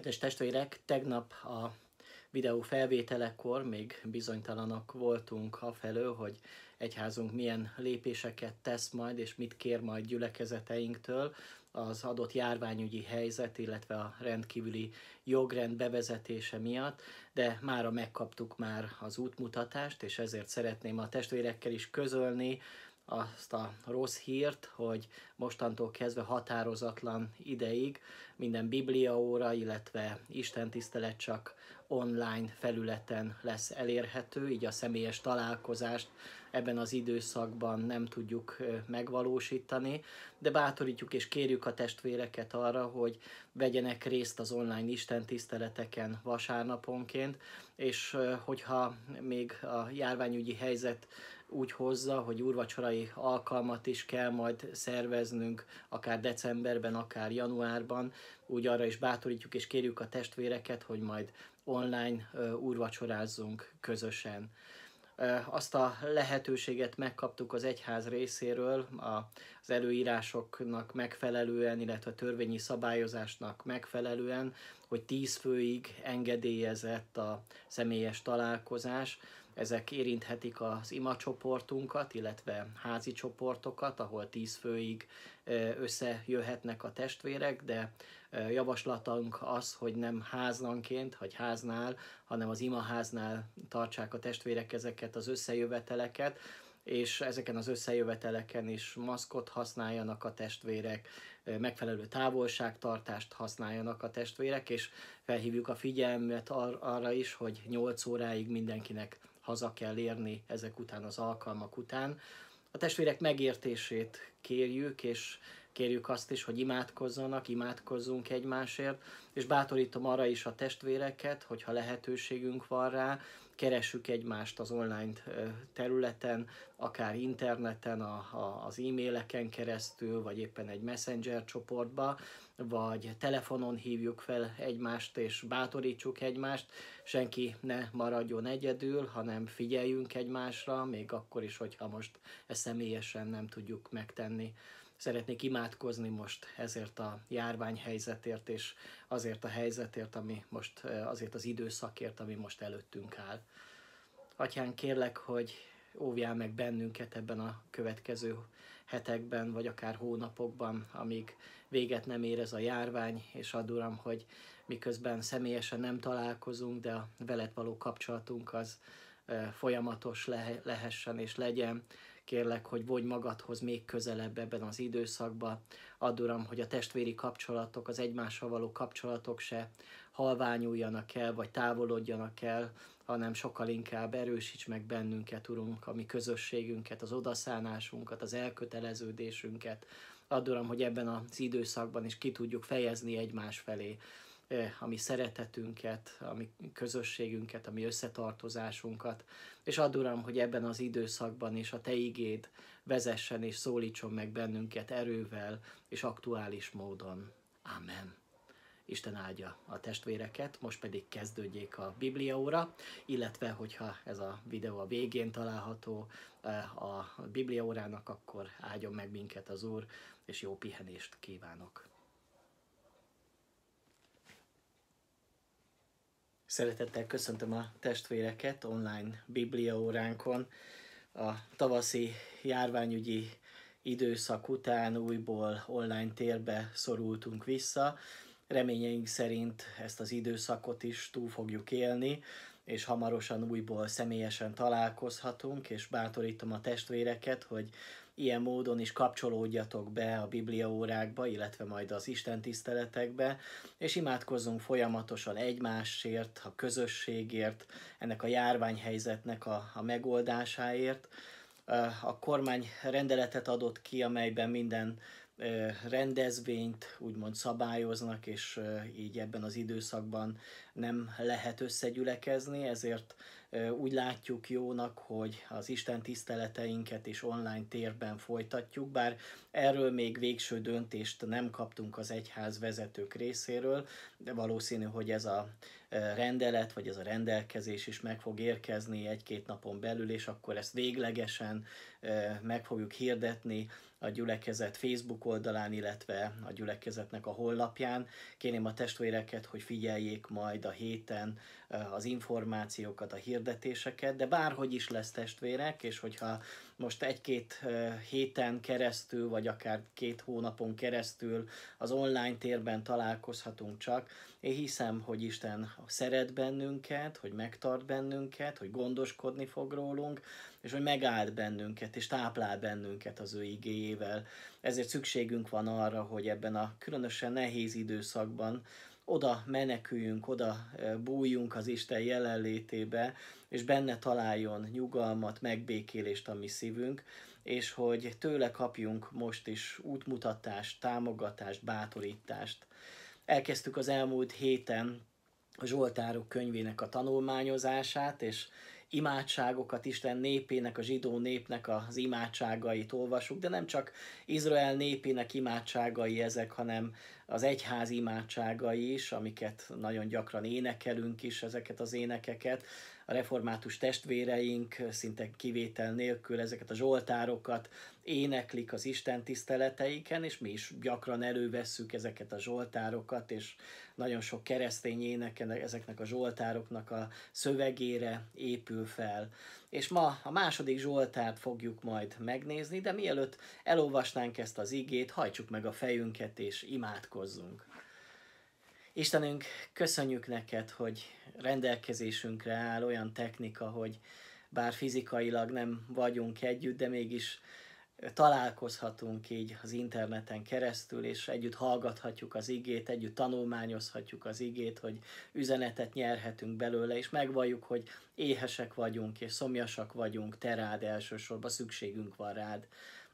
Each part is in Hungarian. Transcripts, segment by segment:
Kedves testvérek, tegnap a videó felvételekor még bizonytalanok voltunk afelől, hogy egyházunk milyen lépéseket tesz majd, és mit kér majd gyülekezeteinktől. Az adott járványügyi helyzet, illetve a rendkívüli jogrend bevezetése miatt, de mára megkaptuk már az útmutatást, és ezért szeretném a testvérekkel is közölni, azt a rossz hírt, hogy mostantól kezdve határozatlan ideig minden bibliaóra, illetve istentisztelet csak online felületen lesz elérhető, így a személyes találkozást ebben az időszakban nem tudjuk megvalósítani, de bátorítjuk és kérjük a testvéreket arra, hogy vegyenek részt az online istentiszteleteken vasárnaponként, és hogyha még a járványügyi helyzet úgy hozza, hogy úrvacsorai alkalmat is kell majd szerveznünk, akár decemberben, akár januárban, úgy arra is bátorítjuk és kérjük a testvéreket, hogy majd online úrvacsorázzunk közösen. Azt a lehetőséget megkaptuk az egyház részéről az előírásoknak megfelelően, illetve a törvényi szabályozásnak megfelelően, hogy tíz főig engedélyezett a személyes találkozás, ezek érinthetik az ima csoportunkat, illetve házi csoportokat, ahol tíz főig összejöhetnek a testvérek, de javaslatunk az, hogy nem házanként, vagy háznál, hanem az imaháznál tartsák a testvérek ezeket az összejöveteleket, és ezeken az összejöveteleken is maszkot használjanak a testvérek, megfelelő távolságtartást használjanak a testvérek, és felhívjuk a figyelmet ar- arra is, hogy 8 óráig mindenkinek haza kell érni ezek után az alkalmak után. A testvérek megértését kérjük, és kérjük azt is, hogy imádkozzanak, imádkozzunk egymásért, és bátorítom arra is a testvéreket, hogyha lehetőségünk van rá, keressük egymást az online területen, akár interneten, a, a, az e-maileken keresztül, vagy éppen egy messenger csoportba, vagy telefonon hívjuk fel egymást, és bátorítsuk egymást, senki ne maradjon egyedül, hanem figyeljünk egymásra, még akkor is, hogyha most ezt személyesen nem tudjuk megtenni. Szeretnék imádkozni most ezért a járványhelyzetért, és azért a helyzetért, ami most, azért az időszakért, ami most előttünk áll. Atyán, kérlek, hogy óvjál meg bennünket ebben a következő hetekben, vagy akár hónapokban, amíg véget nem ér ez a járvány, és add Uram, hogy miközben személyesen nem találkozunk, de a veled való kapcsolatunk az folyamatos lehessen és legyen, kérlek, hogy vonj magadhoz még közelebb ebben az időszakban. Add Uram, hogy a testvéri kapcsolatok, az egymással való kapcsolatok se halványuljanak el, vagy távolodjanak el, hanem sokkal inkább erősíts meg bennünket, Urunk, a mi közösségünket, az odaszánásunkat, az elköteleződésünket. Add Uram, hogy ebben az időszakban is ki tudjuk fejezni egymás felé a mi szeretetünket, a mi közösségünket, a mi összetartozásunkat, és add Uram, hogy ebben az időszakban is a Te igéd vezessen és szólítson meg bennünket erővel és aktuális módon. Amen. Isten áldja a testvéreket, most pedig kezdődjék a Bibliaóra, illetve hogyha ez a videó a végén található a Bibliaórának, akkor áldjon meg minket az Úr, és jó pihenést kívánok. Szeretettel köszöntöm a testvéreket online bibliaóránkon. A tavaszi járványügyi időszak után újból online térbe szorultunk vissza. Reményeink szerint ezt az időszakot is túl fogjuk élni, és hamarosan újból személyesen találkozhatunk, és bátorítom a testvéreket, hogy ilyen módon is kapcsolódjatok be a Biblia órákba, illetve majd az Isten tiszteletekbe, és imádkozzunk folyamatosan egymásért, a közösségért, ennek a járványhelyzetnek a, a megoldásáért. A kormány rendeletet adott ki, amelyben minden rendezvényt úgymond szabályoznak, és így ebben az időszakban nem lehet összegyülekezni, ezért úgy látjuk jónak, hogy az Isten tiszteleteinket is online térben folytatjuk, bár erről még végső döntést nem kaptunk az egyház vezetők részéről, de valószínű, hogy ez a rendelet, vagy ez a rendelkezés is meg fog érkezni egy-két napon belül, és akkor ezt véglegesen meg fogjuk hirdetni a gyülekezet Facebook oldalán, illetve a gyülekezetnek a honlapján. Kérném a testvéreket, hogy figyeljék majd a héten az információkat, a hirdetéseket, de bárhogy is lesz testvérek, és hogyha most egy-két héten keresztül, vagy akár két hónapon keresztül az online térben találkozhatunk csak, én hiszem, hogy Isten szeret bennünket, hogy megtart bennünket, hogy gondoskodni fog rólunk, és hogy megáld bennünket, és táplál bennünket az ő igéjével. Ezért szükségünk van arra, hogy ebben a különösen nehéz időszakban oda meneküljünk, oda bújjunk az Isten jelenlétébe, és benne találjon nyugalmat, megbékélést a mi szívünk, és hogy tőle kapjunk most is útmutatást, támogatást, bátorítást. Elkezdtük az elmúlt héten a Zsoltárok könyvének a tanulmányozását, és imádságokat, Isten népének, a zsidó népnek az imádságait olvasuk, de nem csak Izrael népének imádságai ezek, hanem az egyház imádságai is, amiket nagyon gyakran énekelünk is, ezeket az énekeket, a református testvéreink szinte kivétel nélkül ezeket a zsoltárokat éneklik az Isten tiszteleteiken, és mi is gyakran elővesszük ezeket a zsoltárokat, és nagyon sok keresztény éneken ezeknek a zsoltároknak a szövegére épül fel. És ma a második zsoltárt fogjuk majd megnézni, de mielőtt elolvasnánk ezt az igét, hajtsuk meg a fejünket és imádkozzunk. Istenünk, köszönjük neked, hogy rendelkezésünkre áll olyan technika, hogy bár fizikailag nem vagyunk együtt, de mégis találkozhatunk így az interneten keresztül, és együtt hallgathatjuk az igét, együtt tanulmányozhatjuk az igét, hogy üzenetet nyerhetünk belőle, és megvalljuk, hogy éhesek vagyunk, és szomjasak vagyunk, te rád elsősorban szükségünk van rád.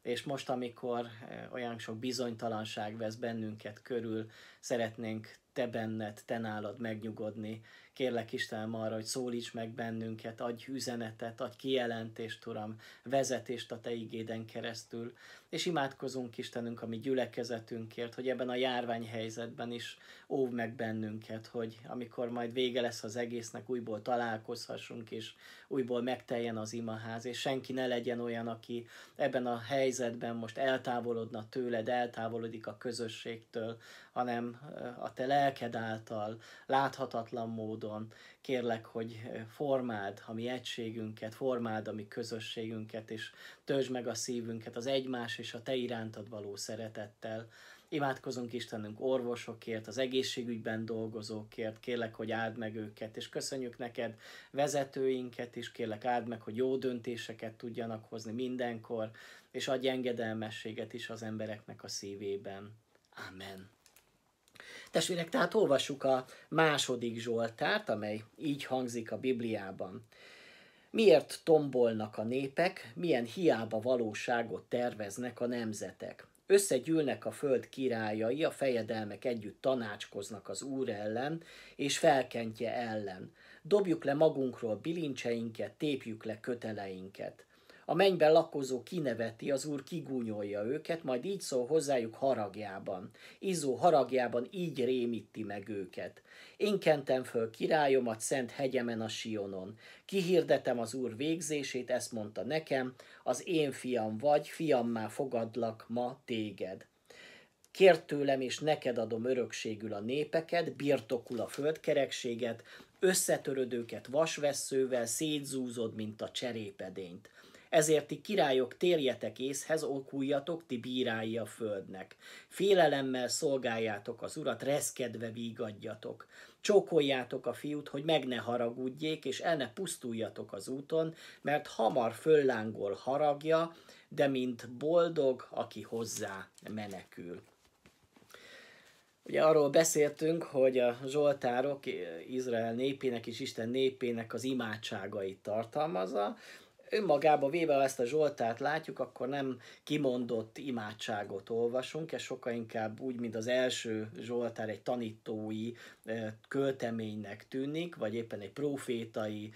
És most, amikor olyan sok bizonytalanság vesz bennünket körül, szeretnénk te benned, te nálad megnyugodni. Kérlek Istenem arra, hogy szólíts meg bennünket, adj üzenetet, adj kijelentést, Uram, vezetést a Te igéden keresztül. És imádkozunk Istenünk a mi gyülekezetünkért, hogy ebben a járványhelyzetben is óv meg bennünket, hogy amikor majd vége lesz az egésznek, újból találkozhassunk, és újból megteljen az imaház, és senki ne legyen olyan, aki ebben a helyzetben most eltávolodna tőled, eltávolodik a közösségtől, hanem a te lelked által, láthatatlan módon kérlek, hogy formáld a mi egységünket, formáld a mi közösségünket, és töltsd meg a szívünket az egymás és a te irántad való szeretettel. Imádkozunk Istenünk orvosokért, az egészségügyben dolgozókért, kérlek, hogy áld meg őket, és köszönjük neked vezetőinket is, kérlek áld meg, hogy jó döntéseket tudjanak hozni mindenkor, és adj engedelmességet is az embereknek a szívében. Amen. Testvérek, tehát olvassuk a második Zsoltárt, amely így hangzik a Bibliában. Miért tombolnak a népek, milyen hiába valóságot terveznek a nemzetek? Összegyűlnek a föld királyai, a fejedelmek együtt tanácskoznak az Úr ellen és felkentje ellen. Dobjuk le magunkról bilincseinket, tépjük le köteleinket. A mennyben lakozó kineveti, az úr kigúnyolja őket, majd így szól hozzájuk haragjában. Izzó haragjában így rémíti meg őket. Én kentem föl királyomat szent hegyemen a Sionon. Kihirdetem az úr végzését, ezt mondta nekem, az én fiam vagy, fiammá fogadlak ma téged. Kért tőlem, és neked adom örökségül a népeket, birtokul a földkerekséget, összetörödőket vasvesszővel szétzúzod, mint a cserépedényt. Ezért ti királyok térjetek észhez, okuljatok, ti bírái a földnek. Félelemmel szolgáljátok az urat, reszkedve vígadjatok. Csókoljátok a fiút, hogy meg ne haragudjék, és el ne pusztuljatok az úton, mert hamar föllángol haragja, de mint boldog, aki hozzá menekül. Ugye arról beszéltünk, hogy a Zsoltárok Izrael népének és Isten népének az imádságait tartalmazza, önmagába véve, ha ezt a Zsoltárt látjuk, akkor nem kimondott imádságot olvasunk, ez sokkal inkább úgy, mint az első Zsoltár egy tanítói költeménynek tűnik, vagy éppen egy profétai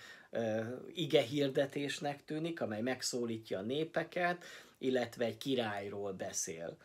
ige hirdetésnek tűnik, amely megszólítja a népeket, illetve egy királyról beszél.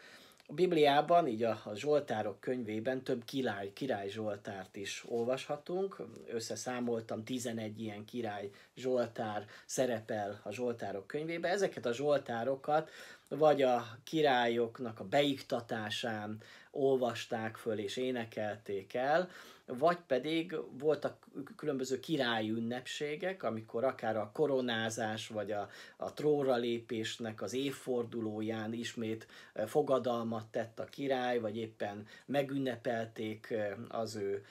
A Bibliában, így a, a Zsoltárok könyvében több király, király Zsoltárt is olvashatunk. Összeszámoltam 11 ilyen király Zsoltár szerepel a Zsoltárok könyvében. Ezeket a Zsoltárokat vagy a királyoknak a beiktatásán olvasták föl és énekelték el, vagy pedig voltak különböző királyi ünnepségek, amikor akár a koronázás, vagy a, a tróra lépésnek az évfordulóján ismét fogadalmat tett a király, vagy éppen megünnepelték az ő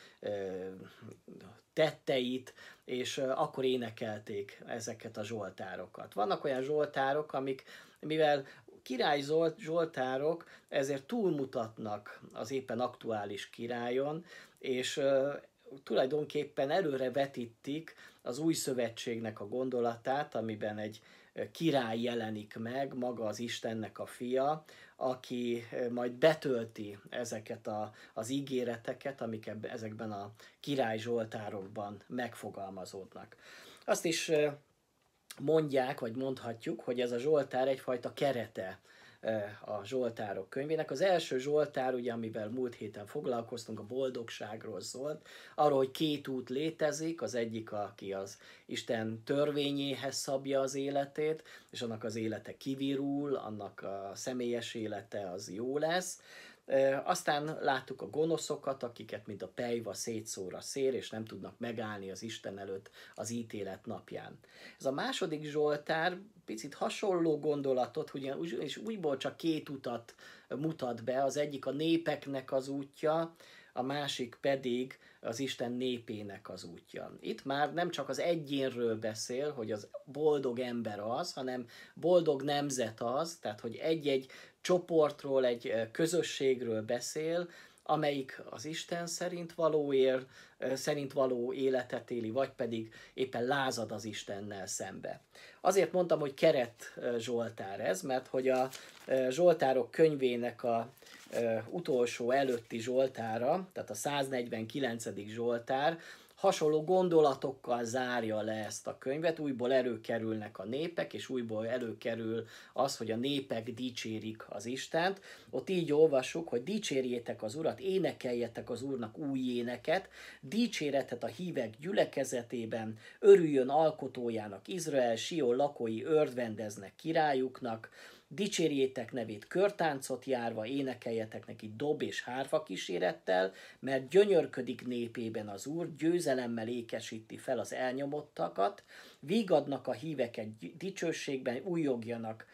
tetteit, és akkor énekelték ezeket a zsoltárokat. Vannak olyan zsoltárok, amik, mivel király Zolt, Zsoltárok ezért túlmutatnak az éppen aktuális királyon, és tulajdonképpen előre vetítik az új szövetségnek a gondolatát, amiben egy király jelenik meg, maga az Istennek a fia, aki majd betölti ezeket a, az ígéreteket, amik ezekben a király Zsoltárokban megfogalmazódnak. Azt is mondják, vagy mondhatjuk, hogy ez a Zsoltár egyfajta kerete a Zsoltárok könyvének. Az első Zsoltár, ugye, amivel múlt héten foglalkoztunk, a boldogságról szólt, arról, hogy két út létezik, az egyik, aki az Isten törvényéhez szabja az életét, és annak az élete kivirul, annak a személyes élete az jó lesz, aztán láttuk a gonoszokat, akiket, mint a pejva szétszóra szér, és nem tudnak megállni az Isten előtt az ítélet napján. Ez a második Zsoltár picit hasonló gondolatot, és újból csak két utat mutat be, az egyik a népeknek az útja, a másik pedig az Isten népének az útja. Itt már nem csak az egyénről beszél, hogy az boldog ember az, hanem boldog nemzet az, tehát hogy egy-egy csoportról, egy közösségről beszél, amelyik az Isten szerint való él, szerint való életet éli, vagy pedig éppen lázad az Istennel szembe. Azért mondtam, hogy keret Zsoltár ez, mert hogy a Zsoltárok könyvének a utolsó előtti Zsoltára, tehát a 149. Zsoltár, hasonló gondolatokkal zárja le ezt a könyvet, újból előkerülnek a népek, és újból előkerül az, hogy a népek dicsérik az Istent. Ott így olvassuk, hogy dicsérjétek az Urat, énekeljetek az Úrnak új éneket, dicséretet a hívek gyülekezetében, örüljön alkotójának Izrael, Sió lakói örvendeznek királyuknak, Dicsérjétek nevét körtáncot járva, énekeljetek neki dob és hárfa kísérettel, mert gyönyörködik népében az Úr, győzelemmel ékesíti fel az elnyomottakat, vígadnak a híveket dicsőségben, újogjanak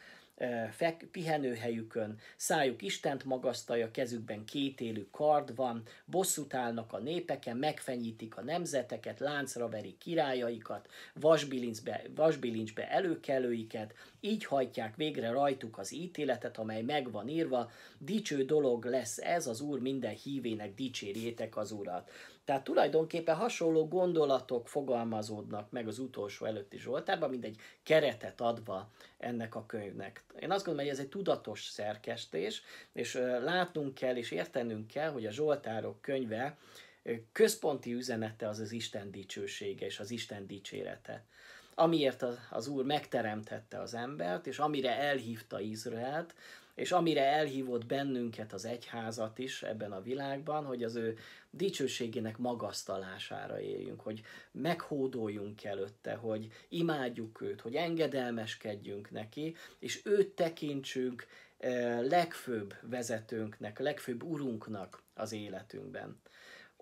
fek, pihenőhelyükön, szájuk Istent magasztalja, kezükben kétélű kard van, bosszút állnak a népeken, megfenyítik a nemzeteket, láncra verik királyaikat, vasbilincbe, vasbilincsbe előkelőiket, így hajtják végre rajtuk az ítéletet, amely meg van írva, dicső dolog lesz ez az Úr minden hívének, dicsérjétek az Urat. Tehát tulajdonképpen hasonló gondolatok fogalmazódnak meg az utolsó előtti Zsoltárban, mint egy keretet adva ennek a könyvnek. Én azt gondolom, hogy ez egy tudatos szerkesztés, és látnunk kell és értenünk kell, hogy a Zsoltárok könyve központi üzenete az az Isten dicsősége és az Isten dicsérete amiért az Úr megteremtette az embert, és amire elhívta Izraelt, és amire elhívott bennünket az egyházat is ebben a világban, hogy az ő dicsőségének magasztalására éljünk, hogy meghódoljunk előtte, hogy imádjuk őt, hogy engedelmeskedjünk neki, és őt tekintsünk eh, legfőbb vezetőnknek, legfőbb urunknak az életünkben.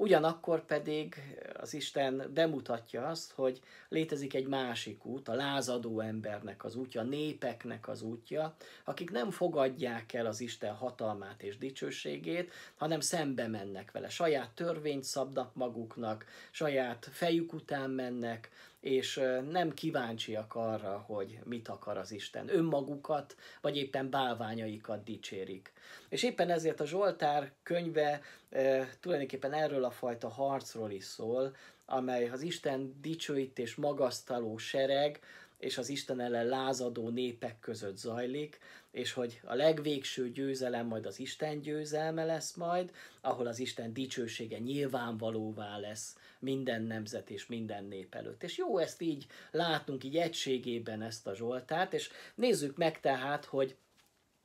Ugyanakkor pedig az Isten bemutatja azt, hogy létezik egy másik út, a lázadó embernek az útja, a népeknek az útja, akik nem fogadják el az Isten hatalmát és dicsőségét, hanem szembe mennek vele. Saját törvényt szabnak maguknak, saját fejük után mennek, és nem kíváncsiak arra, hogy mit akar az Isten. Önmagukat, vagy éppen bálványaikat dicsérik. És éppen ezért a Zsoltár könyve e, tulajdonképpen erről a fajta harcról is szól, amely az Isten dicsőítés magasztaló sereg, és az Isten ellen lázadó népek között zajlik, és hogy a legvégső győzelem majd az Isten győzelme lesz majd, ahol az Isten dicsősége nyilvánvalóvá lesz minden nemzet és minden nép előtt. És jó ezt így látnunk, így egységében ezt a Zsoltárt, és nézzük meg tehát, hogy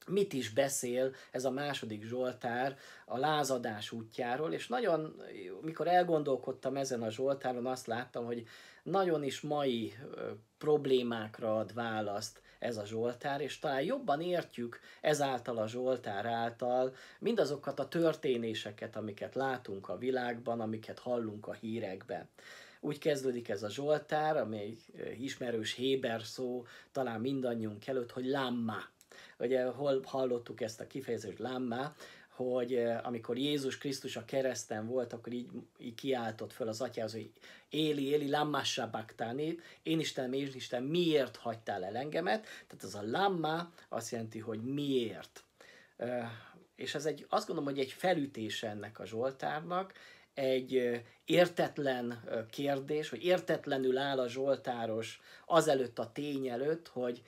mit is beszél ez a második Zsoltár a lázadás útjáról, és nagyon, mikor elgondolkodtam ezen a Zsoltáron, azt láttam, hogy nagyon is mai problémákra ad választ ez a Zsoltár, és talán jobban értjük ezáltal a Zsoltár által mindazokat a történéseket, amiket látunk a világban, amiket hallunk a hírekben. Úgy kezdődik ez a Zsoltár, amely ismerős Héber szó talán mindannyiunk előtt, hogy Lamma. Ugye hol hallottuk ezt a kifejezést Lamma, hogy amikor Jézus Krisztus a kereszten volt, akkor így, így kiáltott föl az atyához, hogy Éli, Éli, lamma sabachthani, én Isten, én Isten, miért hagytál el engemet? Tehát az a lamma azt jelenti, hogy miért. És ez egy, azt gondolom, hogy egy felütés ennek a Zsoltárnak, egy értetlen kérdés, hogy értetlenül áll a Zsoltáros azelőtt a tény előtt, hogy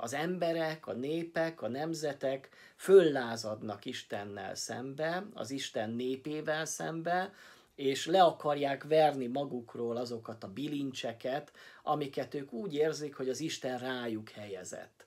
az emberek, a népek, a nemzetek föllázadnak Istennel szembe, az Isten népével szembe, és le akarják verni magukról azokat a bilincseket, amiket ők úgy érzik, hogy az Isten rájuk helyezett.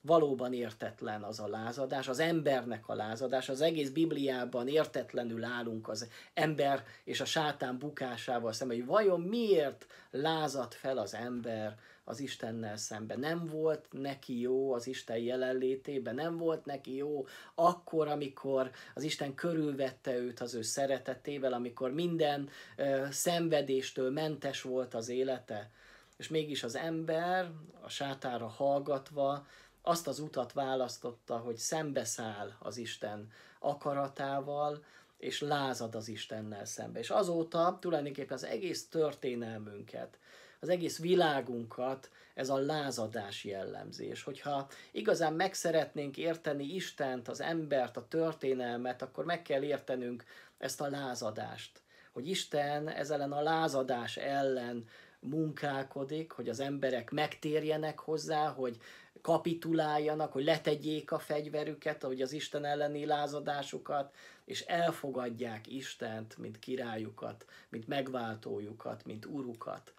Valóban értetlen az a lázadás, az embernek a lázadás, az egész Bibliában értetlenül állunk az ember és a sátán bukásával szemben, hogy vajon miért lázad fel az ember az Istennel szemben. Nem volt neki jó az Isten jelenlétében, nem volt neki jó akkor, amikor az Isten körülvette őt az ő szeretetével, amikor minden ö, szenvedéstől mentes volt az élete. És mégis az ember a sátára hallgatva azt az utat választotta, hogy szembeszáll az Isten akaratával, és lázad az Istennel szembe. És azóta tulajdonképpen az egész történelmünket, az egész világunkat ez a lázadás jellemzés. Hogyha igazán meg szeretnénk érteni Istent, az embert, a történelmet, akkor meg kell értenünk ezt a lázadást. Hogy Isten ezzel a lázadás ellen munkálkodik, hogy az emberek megtérjenek hozzá, hogy kapituláljanak, hogy letegyék a fegyverüket, hogy az Isten elleni lázadásukat, és elfogadják Istent, mint királyukat, mint megváltójukat, mint urukat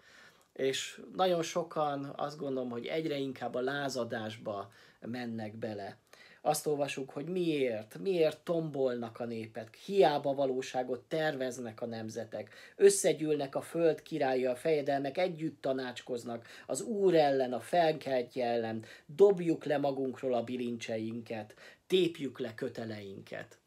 és nagyon sokan azt gondolom, hogy egyre inkább a lázadásba mennek bele. Azt olvasjuk, hogy miért, miért tombolnak a népek, hiába valóságot terveznek a nemzetek, összegyűlnek a föld királya, a fejedelmek, együtt tanácskoznak az Úr ellen, a felkeltje ellen, dobjuk le magunkról a bilincseinket, tépjük le köteleinket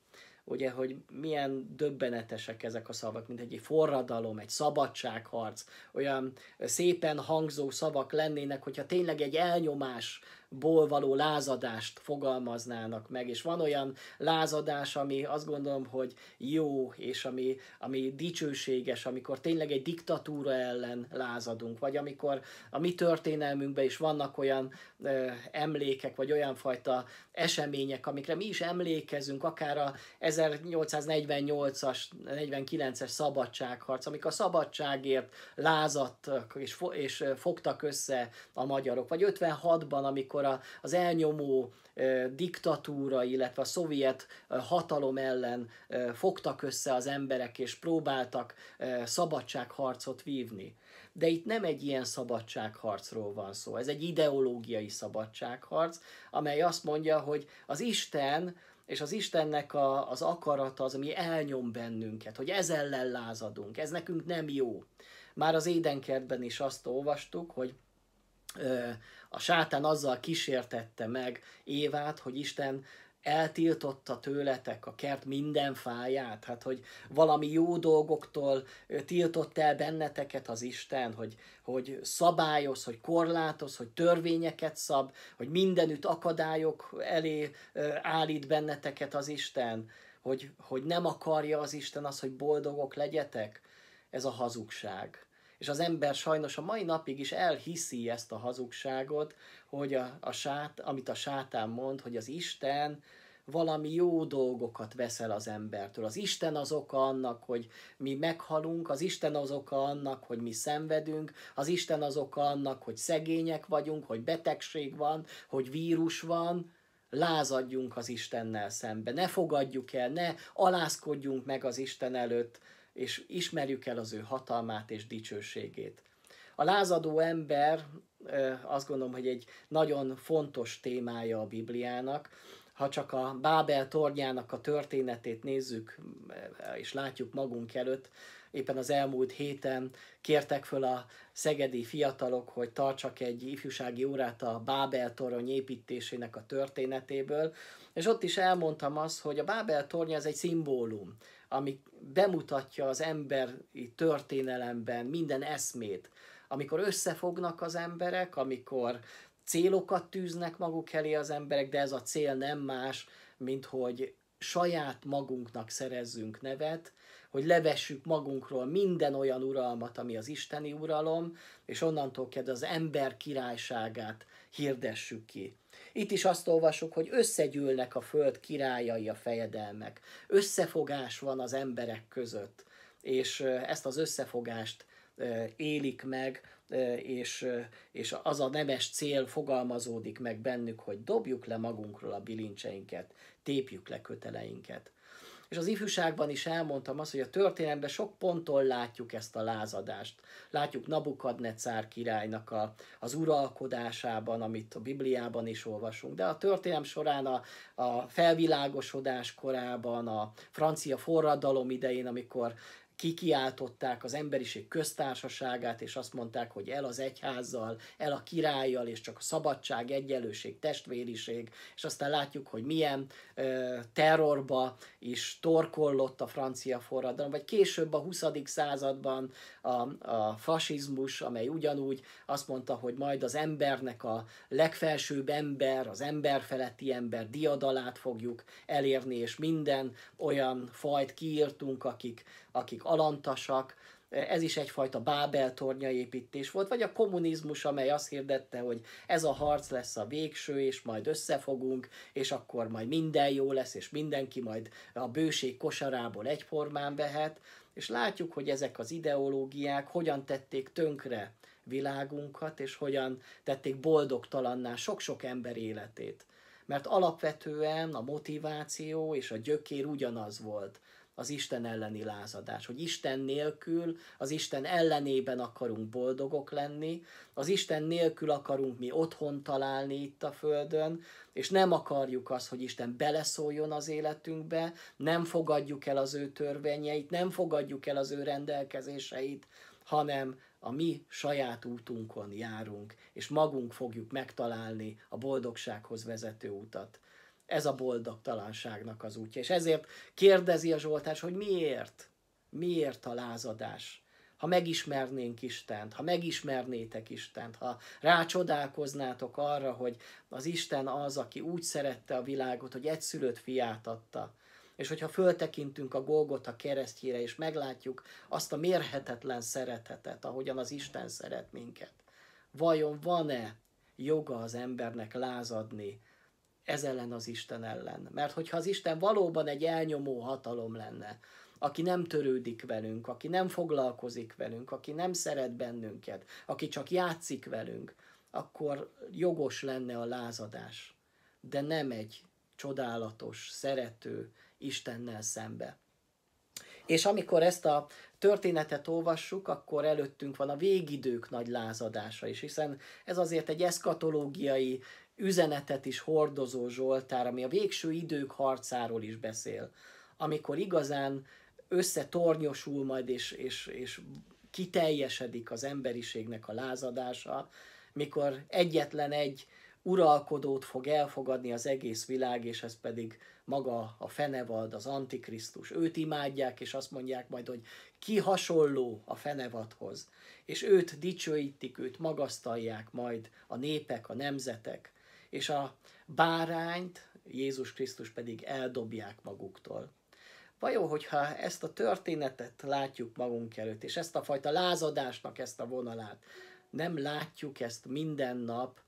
ugye, hogy milyen döbbenetesek ezek a szavak, mint egy forradalom, egy szabadságharc, olyan szépen hangzó szavak lennének, hogyha tényleg egy elnyomás ból való lázadást fogalmaznának meg, és van olyan lázadás, ami azt gondolom, hogy jó, és ami, ami dicsőséges, amikor tényleg egy diktatúra ellen lázadunk, vagy amikor a mi történelmünkben is vannak olyan ö, emlékek, vagy olyan fajta események, amikre mi is emlékezünk, akár a 1848-as, 49-es szabadságharc, amikor a szabadságért lázadtak és, fo- és fogtak össze a magyarok, vagy 56-ban, amikor amikor a, az elnyomó diktatúra, illetve a szovjet hatalom ellen fogtak össze az emberek, és próbáltak szabadságharcot vívni. De itt nem egy ilyen szabadságharcról van szó, ez egy ideológiai szabadságharc, amely azt mondja, hogy az Isten és az Istennek a, az akarata az, ami elnyom bennünket, hogy ez ellen lázadunk, ez nekünk nem jó. Már az édenkertben is azt olvastuk, hogy a sátán azzal kísértette meg Évát, hogy Isten eltiltotta tőletek a kert minden fáját, hát hogy valami jó dolgoktól tiltott el benneteket az Isten, hogy, hogy szabályoz, hogy korlátoz, hogy törvényeket szab, hogy mindenütt akadályok elé állít benneteket az Isten, hogy, hogy nem akarja az Isten az, hogy boldogok legyetek. Ez a hazugság. És az ember sajnos a mai napig is elhiszi ezt a hazugságot, hogy a, a sát, amit a sátán mond, hogy az Isten valami jó dolgokat veszel az embertől. Az Isten az oka annak, hogy mi meghalunk, az Isten az oka annak, hogy mi szenvedünk, az Isten az oka annak, hogy szegények vagyunk, hogy betegség van, hogy vírus van, lázadjunk az Istennel szembe, ne fogadjuk el, ne alázkodjunk meg az Isten előtt, és ismerjük el az ő hatalmát és dicsőségét. A lázadó ember azt gondolom, hogy egy nagyon fontos témája a Bibliának. Ha csak a Bábel tornyának a történetét nézzük, és látjuk magunk előtt, éppen az elmúlt héten kértek föl a szegedi fiatalok, hogy tartsak egy ifjúsági órát a Bábel torony építésének a történetéből, és ott is elmondtam azt, hogy a Bábel tornya ez egy szimbólum, ami bemutatja az emberi történelemben minden eszmét, amikor összefognak az emberek, amikor célokat tűznek maguk elé az emberek, de ez a cél nem más, mint hogy saját magunknak szerezzünk nevet, hogy levessük magunkról minden olyan uralmat, ami az isteni uralom, és onnantól kezdve az ember királyságát hirdessük ki. Itt is azt olvasjuk, hogy összegyűlnek a föld királyai, a fejedelmek. Összefogás van az emberek között, és ezt az összefogást élik meg, és, és az a nemes cél fogalmazódik meg bennük, hogy dobjuk le magunkról a bilincseinket, tépjük le köteleinket. És az ifjúságban is elmondtam azt, hogy a történelemben sok ponton látjuk ezt a lázadást. Látjuk Nabukadnecár királynak a, az uralkodásában, amit a Bibliában is olvasunk, de a történelem során a, a felvilágosodás korában, a francia forradalom idején, amikor kikiáltották az emberiség köztársaságát, és azt mondták, hogy el az egyházzal, el a királlyal, és csak a szabadság, egyenlőség, testvériség, és aztán látjuk, hogy milyen ö, terrorba is torkollott a francia forradalom, vagy később a 20. században a, a fasizmus, amely ugyanúgy azt mondta, hogy majd az embernek a legfelsőbb ember, az emberfeletti ember diadalát fogjuk elérni, és minden olyan fajt kiírtunk, akik akik alantasak, ez is egyfajta Bábel építés volt, vagy a kommunizmus, amely azt hirdette, hogy ez a harc lesz a végső, és majd összefogunk, és akkor majd minden jó lesz, és mindenki majd a bőség kosarából egyformán vehet, és látjuk, hogy ezek az ideológiák hogyan tették tönkre világunkat, és hogyan tették boldogtalanná sok-sok ember életét. Mert alapvetően a motiváció és a gyökér ugyanaz volt az Isten elleni lázadás, hogy Isten nélkül, az Isten ellenében akarunk boldogok lenni, az Isten nélkül akarunk mi otthon találni itt a Földön, és nem akarjuk azt, hogy Isten beleszóljon az életünkbe, nem fogadjuk el az ő törvényeit, nem fogadjuk el az ő rendelkezéseit, hanem a mi saját útunkon járunk, és magunk fogjuk megtalálni a boldogsághoz vezető utat. Ez a boldogtalanságnak az útja. És ezért kérdezi a Zsoltás, hogy miért? Miért a lázadás? Ha megismernénk Istent, ha megismernétek Istent, ha rácsodálkoznátok arra, hogy az Isten az, aki úgy szerette a világot, hogy egyszülött fiát adta, és hogyha föltekintünk a Golgota keresztjére, és meglátjuk azt a mérhetetlen szeretetet, ahogyan az Isten szeret minket, vajon van-e joga az embernek lázadni ez ellen az Isten ellen. Mert hogyha az Isten valóban egy elnyomó hatalom lenne, aki nem törődik velünk, aki nem foglalkozik velünk, aki nem szeret bennünket, aki csak játszik velünk, akkor jogos lenne a lázadás. De nem egy csodálatos, szerető Istennel szembe. És amikor ezt a történetet olvassuk, akkor előttünk van a végidők nagy lázadása is, hiszen ez azért egy eszkatológiai üzenetet is hordozó Zsoltár, ami a végső idők harcáról is beszél, amikor igazán összetornyosul majd és, és, és kiteljesedik az emberiségnek a lázadása, mikor egyetlen egy uralkodót fog elfogadni az egész világ, és ez pedig maga a fenevad, az antikrisztus. Őt imádják, és azt mondják majd, hogy ki hasonló a fenevadhoz. És őt dicsőítik, őt magasztalják majd a népek, a nemzetek és a bárányt Jézus Krisztus pedig eldobják maguktól. Vajon, hogyha ezt a történetet látjuk magunk előtt, és ezt a fajta lázadásnak ezt a vonalát, nem látjuk ezt minden nap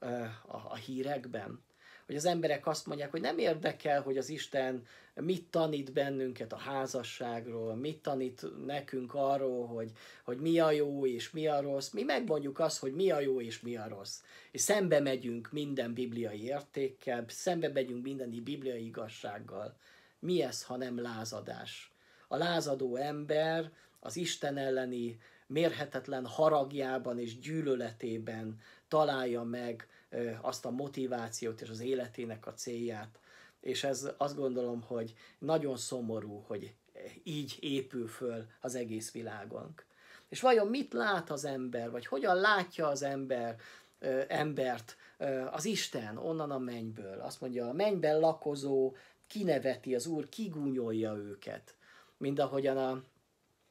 a, a hírekben? Hogy az emberek azt mondják, hogy nem érdekel, hogy az Isten mit tanít bennünket a házasságról, mit tanít nekünk arról, hogy, hogy mi a jó és mi a rossz. Mi megmondjuk azt, hogy mi a jó és mi a rossz. És szembe megyünk minden bibliai értékkel, szembe megyünk minden bibliai igazsággal. Mi ez, ha nem lázadás? A lázadó ember az Isten elleni mérhetetlen haragjában és gyűlöletében találja meg azt a motivációt és az életének a célját. És ez azt gondolom, hogy nagyon szomorú, hogy így épül föl az egész világonk. És vajon mit lát az ember, vagy hogyan látja az ember embert az Isten onnan a mennyből? Azt mondja, a mennyben lakozó kineveti az Úr, kigúnyolja őket. Mind ahogyan a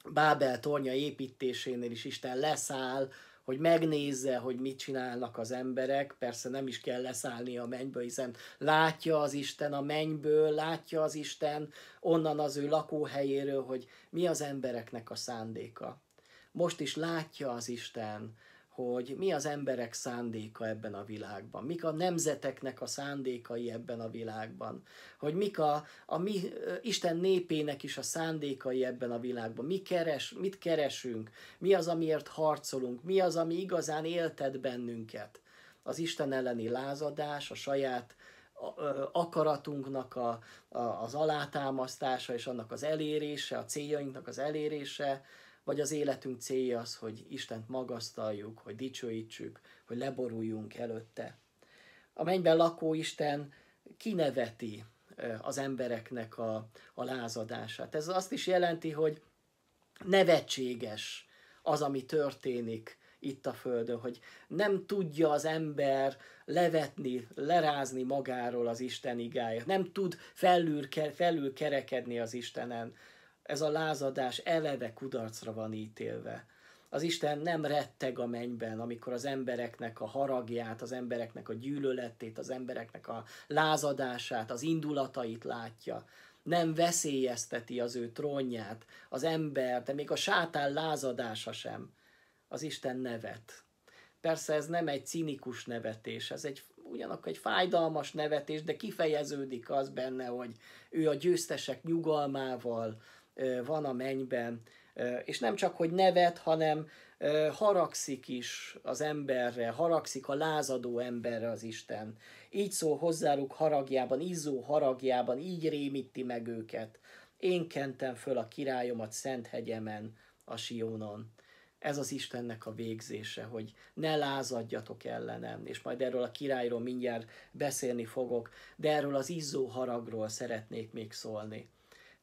Bábel tornya építésénél is Isten leszáll, hogy megnézze, hogy mit csinálnak az emberek. Persze nem is kell leszállni a mennyből, hiszen látja az Isten a mennyből, látja az Isten onnan az ő lakóhelyéről, hogy mi az embereknek a szándéka. Most is látja az Isten, hogy mi az emberek szándéka ebben a világban, mik a nemzeteknek a szándékai ebben a világban, hogy mik a, a mi Isten népének is a szándékai ebben a világban, mi keres, mit keresünk, mi az, amiért harcolunk, mi az, ami igazán éltet bennünket. Az Isten elleni lázadás, a saját akaratunknak a, a, az alátámasztása és annak az elérése, a céljainknak az elérése, vagy az életünk célja az, hogy Istent magasztaljuk, hogy dicsőítsük, hogy leboruljunk előtte. A mennyben lakó Isten kineveti az embereknek a, a lázadását. Ez azt is jelenti, hogy nevetséges az, ami történik itt a Földön, hogy nem tudja az ember levetni, lerázni magáról az Isten igáját, nem tud felül, felül kerekedni az Istenen, ez a lázadás eleve kudarcra van ítélve. Az Isten nem retteg a mennyben, amikor az embereknek a haragját, az embereknek a gyűlöletét, az embereknek a lázadását, az indulatait látja. Nem veszélyezteti az ő trónját, az ember, de még a sátán lázadása sem. Az Isten nevet. Persze ez nem egy cinikus nevetés, ez egy ugyanakkor egy fájdalmas nevetés, de kifejeződik az benne, hogy ő a győztesek nyugalmával, van a mennyben, és nem csak, hogy nevet, hanem haragszik is az emberre, haragszik a lázadó emberre az Isten. Így szól hozzáruk haragjában, izzó haragjában, így rémíti meg őket. Én kentem föl a királyomat szent hegyemen, a Sionon. Ez az Istennek a végzése, hogy ne lázadjatok ellenem, és majd erről a királyról mindjárt beszélni fogok, de erről az izzó haragról szeretnék még szólni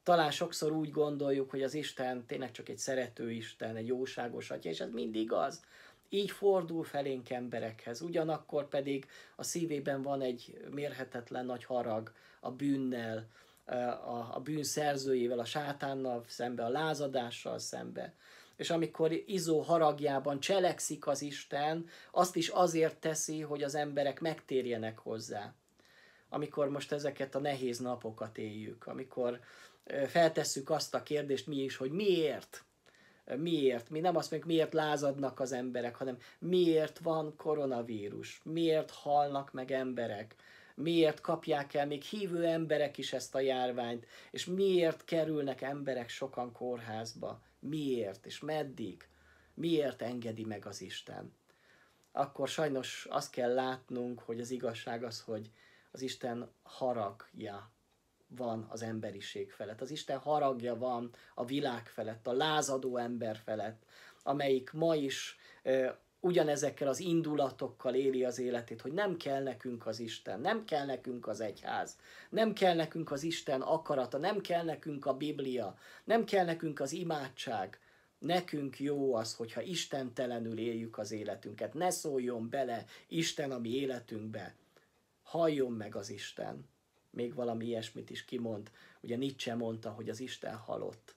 talán sokszor úgy gondoljuk, hogy az Isten tényleg csak egy szerető Isten, egy jóságos atya, és ez mindig az. Így fordul felénk emberekhez, ugyanakkor pedig a szívében van egy mérhetetlen nagy harag a bűnnel, a, a bűn szerzőjével, a sátánnal szembe, a lázadással szembe. És amikor izó haragjában cselekszik az Isten, azt is azért teszi, hogy az emberek megtérjenek hozzá. Amikor most ezeket a nehéz napokat éljük, amikor feltesszük azt a kérdést mi is, hogy miért? Miért? Mi nem azt mondjuk, miért lázadnak az emberek, hanem miért van koronavírus? Miért halnak meg emberek? Miért kapják el még hívő emberek is ezt a járványt? És miért kerülnek emberek sokan kórházba? Miért? És meddig? Miért engedi meg az Isten? Akkor sajnos azt kell látnunk, hogy az igazság az, hogy az Isten haragja van az emberiség felett. Az Isten haragja van a világ felett, a lázadó ember felett, amelyik ma is e, ugyanezekkel az indulatokkal éli az életét, hogy nem kell nekünk az Isten, nem kell nekünk az egyház, nem kell nekünk az Isten akarata, nem kell nekünk a Biblia, nem kell nekünk az imádság. Nekünk jó az, hogyha istentelenül éljük az életünket. Ne szóljon bele Isten a mi életünkbe. Halljon meg az Isten még valami ilyesmit is kimond. Ugye Nietzsche mondta, hogy az Isten halott.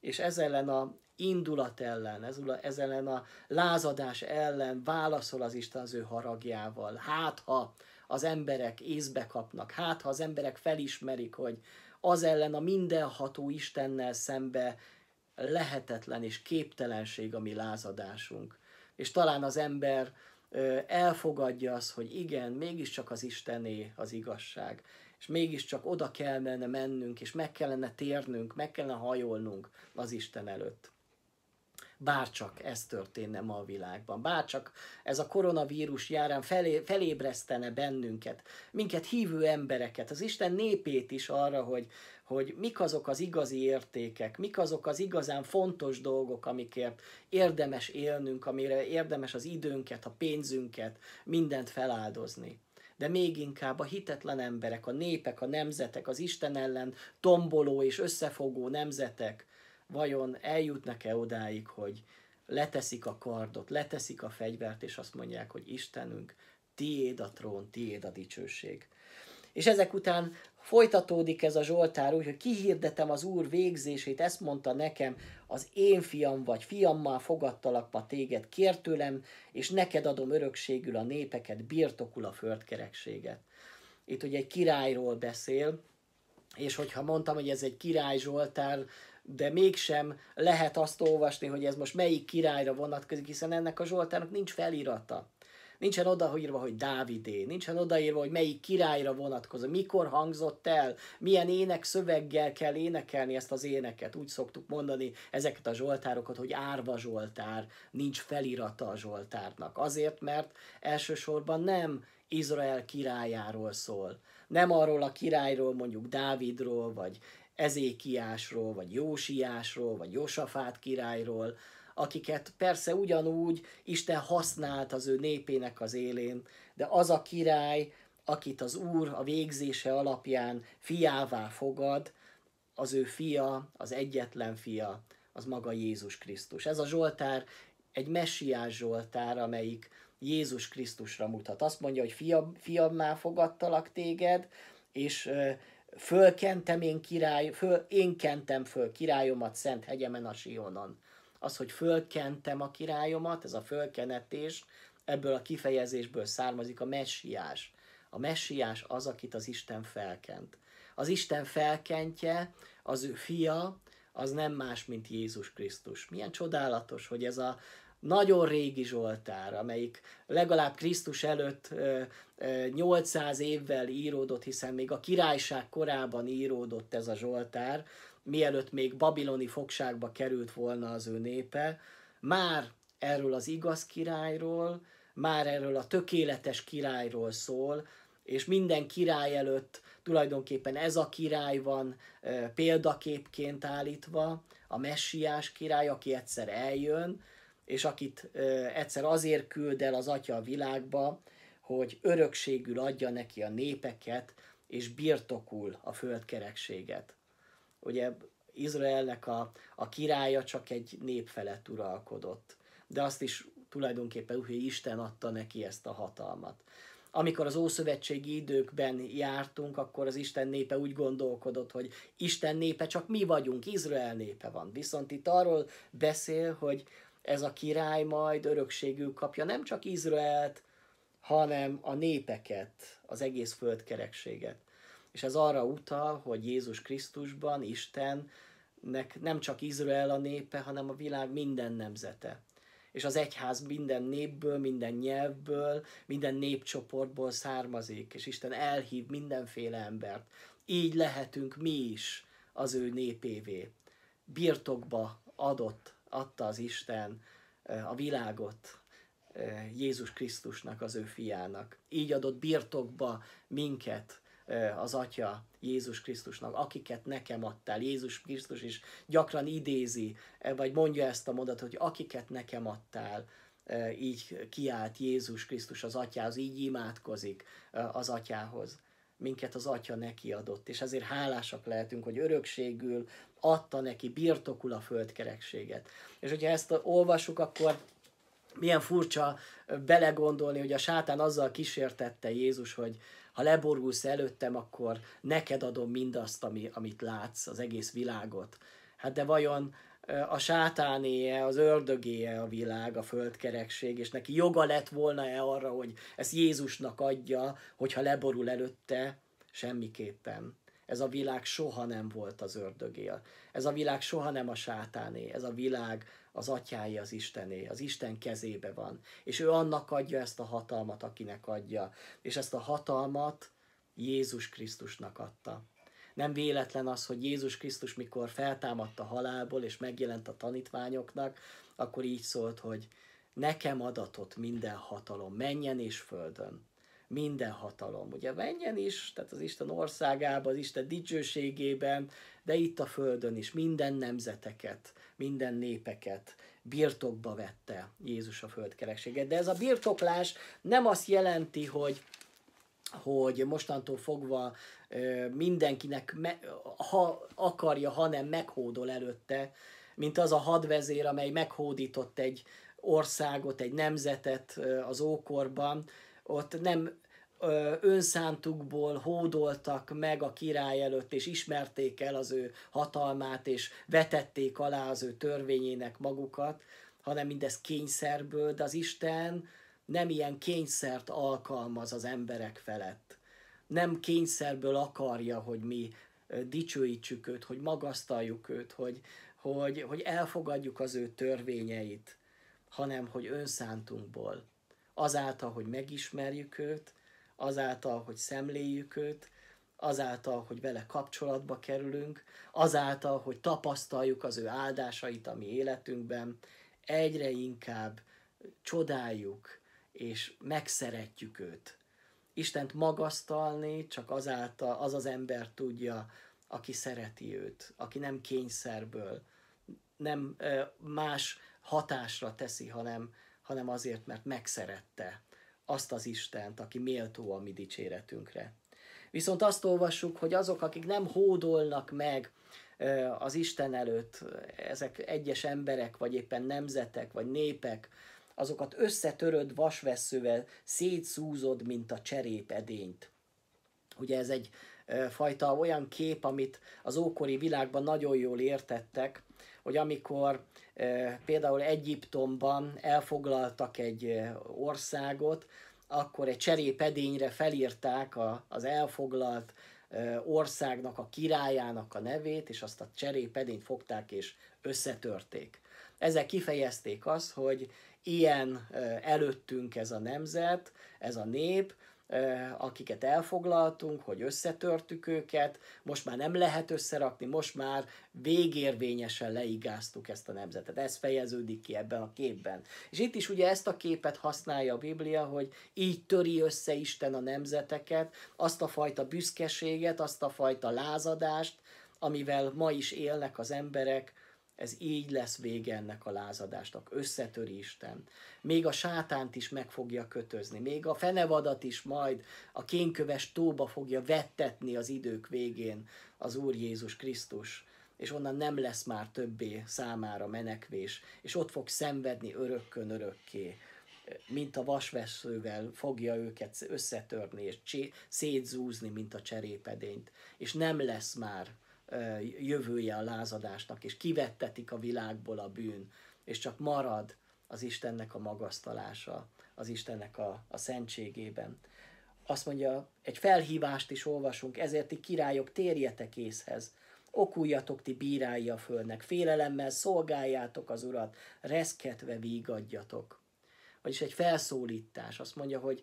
És ez ellen a indulat ellen, ez ellen a lázadás ellen válaszol az Isten az ő haragjával. Hát, ha az emberek észbe kapnak, hát, ha az emberek felismerik, hogy az ellen a mindenható Istennel szembe lehetetlen és képtelenség a mi lázadásunk. És talán az ember elfogadja azt, hogy igen, mégiscsak az Istené az igazság, és mégiscsak oda kellene mennünk, és meg kellene térnünk, meg kellene hajolnunk az Isten előtt. Bárcsak ez történne ma a világban, bárcsak ez a koronavírus járán felé, felébresztene bennünket, minket hívő embereket, az Isten népét is arra, hogy, hogy mik azok az igazi értékek, mik azok az igazán fontos dolgok, amikért érdemes élnünk, amire érdemes az időnket, a pénzünket, mindent feláldozni de még inkább a hitetlen emberek, a népek, a nemzetek, az Isten ellen tomboló és összefogó nemzetek vajon eljutnak-e odáig, hogy leteszik a kardot, leteszik a fegyvert, és azt mondják, hogy Istenünk, tiéd a trón, tiéd a dicsőség. És ezek után folytatódik ez a Zsoltár úgy, hogy kihirdetem az Úr végzését, ezt mondta nekem, az én fiam vagy, fiammal fogadtalak ma téged, kér tőlem, és neked adom örökségül a népeket, birtokul a földkerekséget. Itt ugye egy királyról beszél, és hogyha mondtam, hogy ez egy király Zsoltár, de mégsem lehet azt olvasni, hogy ez most melyik királyra vonatkozik, hiszen ennek a Zsoltárnak nincs felirata. Nincsen odaírva, hogy Dávidé, nincsen odaírva, hogy melyik királyra vonatkozó, mikor hangzott el, milyen ének szöveggel kell énekelni ezt az éneket. Úgy szoktuk mondani ezeket a zsoltárokat, hogy árva zsoltár, nincs felirata a zsoltárnak. Azért, mert elsősorban nem Izrael királyáról szól. Nem arról a királyról, mondjuk Dávidról, vagy Ezékiásról, vagy Jósiásról, vagy Josafát királyról, akiket persze ugyanúgy Isten használt az ő népének az élén, de az a király, akit az Úr a végzése alapján fiává fogad, az ő fia, az egyetlen fia, az maga Jézus Krisztus. Ez a Zsoltár egy messiás Zsoltár, amelyik Jézus Krisztusra mutat. Azt mondja, hogy fiam, fiammá fogadtalak téged, és fölkentem én király, föl, én kentem föl királyomat szent hegyemen a Sionon az, hogy fölkentem a királyomat, ez a fölkenetés, ebből a kifejezésből származik a messiás. A messiás az, akit az Isten felkent. Az Isten felkentje, az ő fia, az nem más, mint Jézus Krisztus. Milyen csodálatos, hogy ez a nagyon régi Zsoltár, amelyik legalább Krisztus előtt 800 évvel íródott, hiszen még a királyság korában íródott ez a Zsoltár, mielőtt még babiloni fogságba került volna az ő népe, már erről az igaz királyról, már erről a tökéletes királyról szól, és minden király előtt tulajdonképpen ez a király van e, példaképként állítva, a messiás király, aki egyszer eljön, és akit egyszer azért küld el az atya a világba, hogy örökségül adja neki a népeket, és birtokul a földkerekséget. Ugye Izraelnek a, a királya csak egy nép felett uralkodott. De azt is tulajdonképpen úgy, Isten adta neki ezt a hatalmat. Amikor az ószövetségi időkben jártunk, akkor az Isten népe úgy gondolkodott, hogy Isten népe csak mi vagyunk, Izrael népe van. Viszont itt arról beszél, hogy ez a király majd örökségül kapja nem csak Izraelt, hanem a népeket, az egész földkerekséget és ez arra utal, hogy Jézus Krisztusban Istennek nem csak Izrael a népe, hanem a világ minden nemzete. És az egyház minden népből, minden nyelvből, minden népcsoportból származik, és Isten elhív mindenféle embert. Így lehetünk mi is az ő népévé. Birtokba adott, adta az Isten a világot, Jézus Krisztusnak, az ő fiának. Így adott birtokba minket, az Atya Jézus Krisztusnak, akiket nekem adtál. Jézus Krisztus is gyakran idézi, vagy mondja ezt a mondatot, hogy akiket nekem adtál, így kiált Jézus Krisztus az Atyához, így imádkozik az Atyához. Minket az Atya neki adott, és ezért hálásak lehetünk, hogy örökségül adta neki, birtokul a földkerekséget. És hogyha ezt olvasuk, akkor milyen furcsa belegondolni, hogy a sátán azzal kísértette Jézus, hogy, ha leborulsz előttem, akkor neked adom mindazt, ami, amit látsz, az egész világot. Hát de vajon a sátánéje, az ördögéje a világ, a földkerekség, és neki joga lett volna-e arra, hogy ezt Jézusnak adja, hogyha leborul előtte? Semmiképpen. Ez a világ soha nem volt az ördögél. Ez a világ soha nem a sátáné. Ez a világ az atyái az Istené, az Isten kezébe van. És ő annak adja ezt a hatalmat, akinek adja. És ezt a hatalmat Jézus Krisztusnak adta. Nem véletlen az, hogy Jézus Krisztus, mikor feltámadt a halálból, és megjelent a tanítványoknak, akkor így szólt, hogy nekem adatot minden hatalom, menjen és földön. Minden hatalom. Ugye menjen is, tehát az Isten országában, az Isten dicsőségében, de itt a földön is minden nemzeteket, minden népeket birtokba vette Jézus a földkerekséget. De ez a birtoklás nem azt jelenti, hogy hogy mostantól fogva mindenkinek, me, ha akarja, hanem meghódol előtte, mint az a hadvezér, amely meghódított egy országot, egy nemzetet az ókorban, ott nem önszántukból hódoltak meg a király előtt, és ismerték el az ő hatalmát, és vetették alá az ő törvényének magukat, hanem mindez kényszerből, de az Isten nem ilyen kényszert alkalmaz az emberek felett. Nem kényszerből akarja, hogy mi dicsőítsük őt, hogy magasztaljuk őt, hogy, hogy, hogy elfogadjuk az ő törvényeit, hanem hogy önszántunkból. Azáltal, hogy megismerjük őt, azáltal, hogy szemléljük őt, azáltal, hogy vele kapcsolatba kerülünk, azáltal, hogy tapasztaljuk az ő áldásait a mi életünkben, egyre inkább csodáljuk és megszeretjük őt. Istent magasztalni csak azáltal az az ember tudja, aki szereti őt, aki nem kényszerből, nem más hatásra teszi, hanem, hanem azért, mert megszerette azt az Istent, aki méltó a mi dicséretünkre. Viszont azt olvassuk, hogy azok, akik nem hódolnak meg az Isten előtt, ezek egyes emberek, vagy éppen nemzetek, vagy népek, azokat összetöröd vasveszővel szétszúzod, mint a cserép edényt. Ugye ez egy fajta olyan kép, amit az ókori világban nagyon jól értettek, hogy amikor például Egyiptomban elfoglaltak egy országot, akkor egy cserépedényre felírták a, az elfoglalt országnak, a királyának a nevét, és azt a cserépedényt fogták és összetörték. Ezzel kifejezték azt, hogy ilyen előttünk ez a nemzet, ez a nép, akiket elfoglaltunk, hogy összetörtük őket, most már nem lehet összerakni, most már végérvényesen leigáztuk ezt a nemzetet. Ez fejeződik ki ebben a képben. És itt is ugye ezt a képet használja a Biblia, hogy így töri össze Isten a nemzeteket, azt a fajta büszkeséget, azt a fajta lázadást, amivel ma is élnek az emberek, ez így lesz vége ennek a lázadásnak. Összetöri Isten. Még a sátánt is meg fogja kötözni. Még a fenevadat is majd a kénköves tóba fogja vettetni az idők végén az Úr Jézus Krisztus. És onnan nem lesz már többé számára menekvés. És ott fog szenvedni örökkön örökké mint a vasveszővel fogja őket összetörni, és szétzúzni, mint a cserépedényt. És nem lesz már jövője a lázadásnak, és kivettetik a világból a bűn, és csak marad az Istennek a magasztalása, az Istennek a, a szentségében. Azt mondja, egy felhívást is olvasunk, ezért ti királyok, térjetek észhez, okuljatok ti bírái a földnek, félelemmel szolgáljátok az Urat, reszketve vígadjatok. Vagyis egy felszólítás, azt mondja, hogy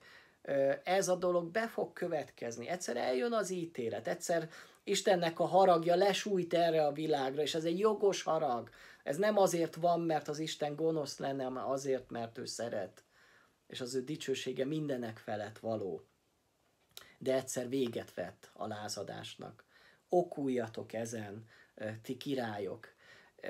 ez a dolog be fog következni. Egyszer eljön az ítélet, egyszer Istennek a haragja lesújt erre a világra, és ez egy jogos harag. Ez nem azért van, mert az Isten gonosz lenne, hanem azért, mert ő szeret. És az ő dicsősége mindenek felett való. De egyszer véget vett a lázadásnak. Okuljatok ezen, ti királyok,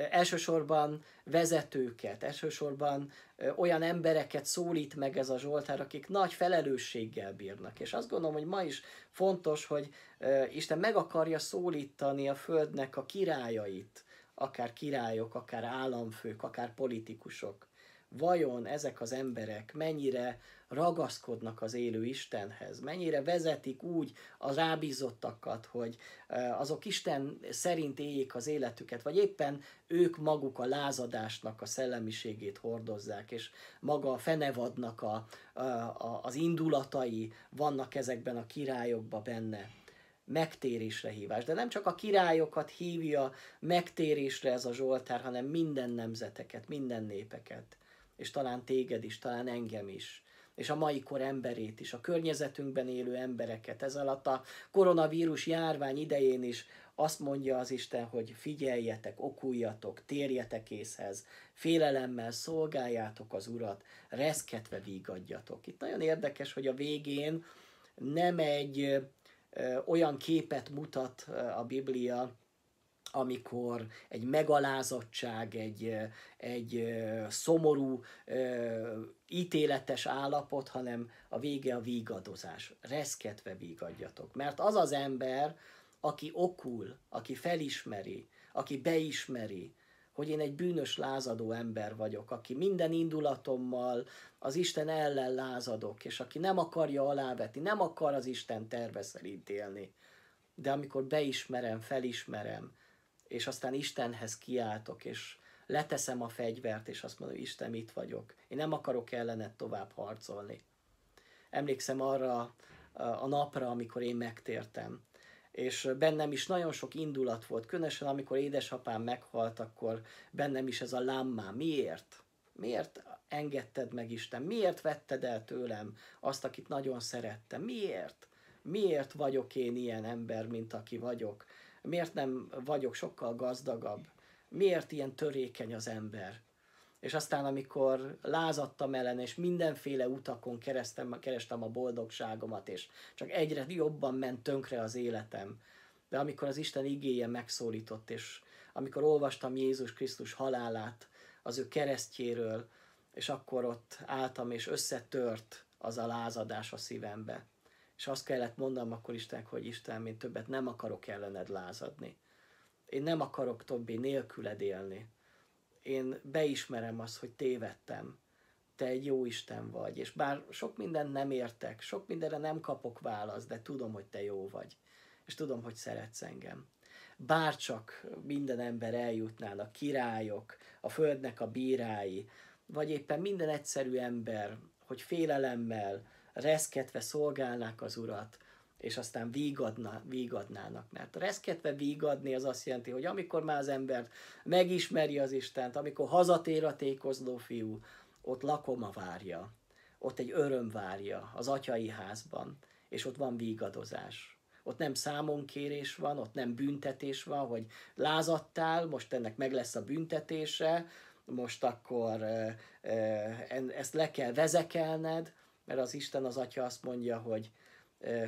elsősorban vezetőket, elsősorban olyan embereket szólít meg ez a Zsoltár, akik nagy felelősséggel bírnak. És azt gondolom, hogy ma is fontos, hogy Isten meg akarja szólítani a Földnek a királyait, akár királyok, akár államfők, akár politikusok vajon ezek az emberek mennyire ragaszkodnak az élő Istenhez, mennyire vezetik úgy az rábízottakat, hogy azok Isten szerint éljék az életüket, vagy éppen ők maguk a lázadásnak a szellemiségét hordozzák, és maga a fenevadnak a, a, a, az indulatai vannak ezekben a királyokban benne. megtérésre hívás. De nem csak a királyokat hívja megtérésre ez a Zsoltár, hanem minden nemzeteket, minden népeket. És talán téged is, talán engem is és a mai kor emberét is, a környezetünkben élő embereket. Ez alatt a koronavírus járvány idején is azt mondja az Isten, hogy figyeljetek, okuljatok, térjetek észhez, félelemmel szolgáljátok az Urat, reszketve vígadjatok. Itt nagyon érdekes, hogy a végén nem egy ö, olyan képet mutat a Biblia, amikor egy megalázottság, egy, egy szomorú, ítéletes állapot, hanem a vége a vígadozás. Reszketve vígadjatok. Mert az az ember, aki okul, aki felismeri, aki beismeri, hogy én egy bűnös lázadó ember vagyok, aki minden indulatommal az Isten ellen lázadok, és aki nem akarja alávetni, nem akar az Isten terve szerint élni. De amikor beismerem, felismerem, és aztán Istenhez kiáltok, és leteszem a fegyvert, és azt mondom, Isten, itt vagyok. Én nem akarok ellened tovább harcolni. Emlékszem arra a napra, amikor én megtértem. És bennem is nagyon sok indulat volt, különösen amikor édesapám meghalt, akkor bennem is ez a lámmá. Miért? Miért engedted meg Isten? Miért vetted el tőlem azt, akit nagyon szerettem? Miért? Miért vagyok én ilyen ember, mint aki vagyok? Miért nem vagyok sokkal gazdagabb? Miért ilyen törékeny az ember? És aztán, amikor lázadtam ellen, és mindenféle utakon kerestem, kerestem a boldogságomat, és csak egyre jobban ment tönkre az életem, de amikor az Isten igéje megszólított, és amikor olvastam Jézus Krisztus halálát, az ő keresztjéről, és akkor ott álltam, és összetört az a lázadás a szívembe. És azt kellett mondanom akkor Istennek, hogy Isten, én többet nem akarok ellened lázadni. Én nem akarok többé nélküled élni. Én beismerem azt, hogy tévedtem. Te egy jó Isten vagy, és bár sok mindent nem értek, sok mindenre nem kapok választ, de tudom, hogy te jó vagy. És tudom, hogy szeretsz engem. Bárcsak minden ember eljutnának, királyok, a földnek a bírái, vagy éppen minden egyszerű ember, hogy félelemmel, reszketve szolgálnák az Urat, és aztán vígadna, vígadnának. Mert reszketve vígadni az azt jelenti, hogy amikor már az ember megismeri az Istent, amikor hazatér a tékozló fiú, ott lakoma várja, ott egy öröm várja az atyai házban, és ott van vígadozás. Ott nem számonkérés van, ott nem büntetés van, hogy lázadtál, most ennek meg lesz a büntetése, most akkor e, e, ezt le kell vezekelned, mert az Isten az Atya azt mondja, hogy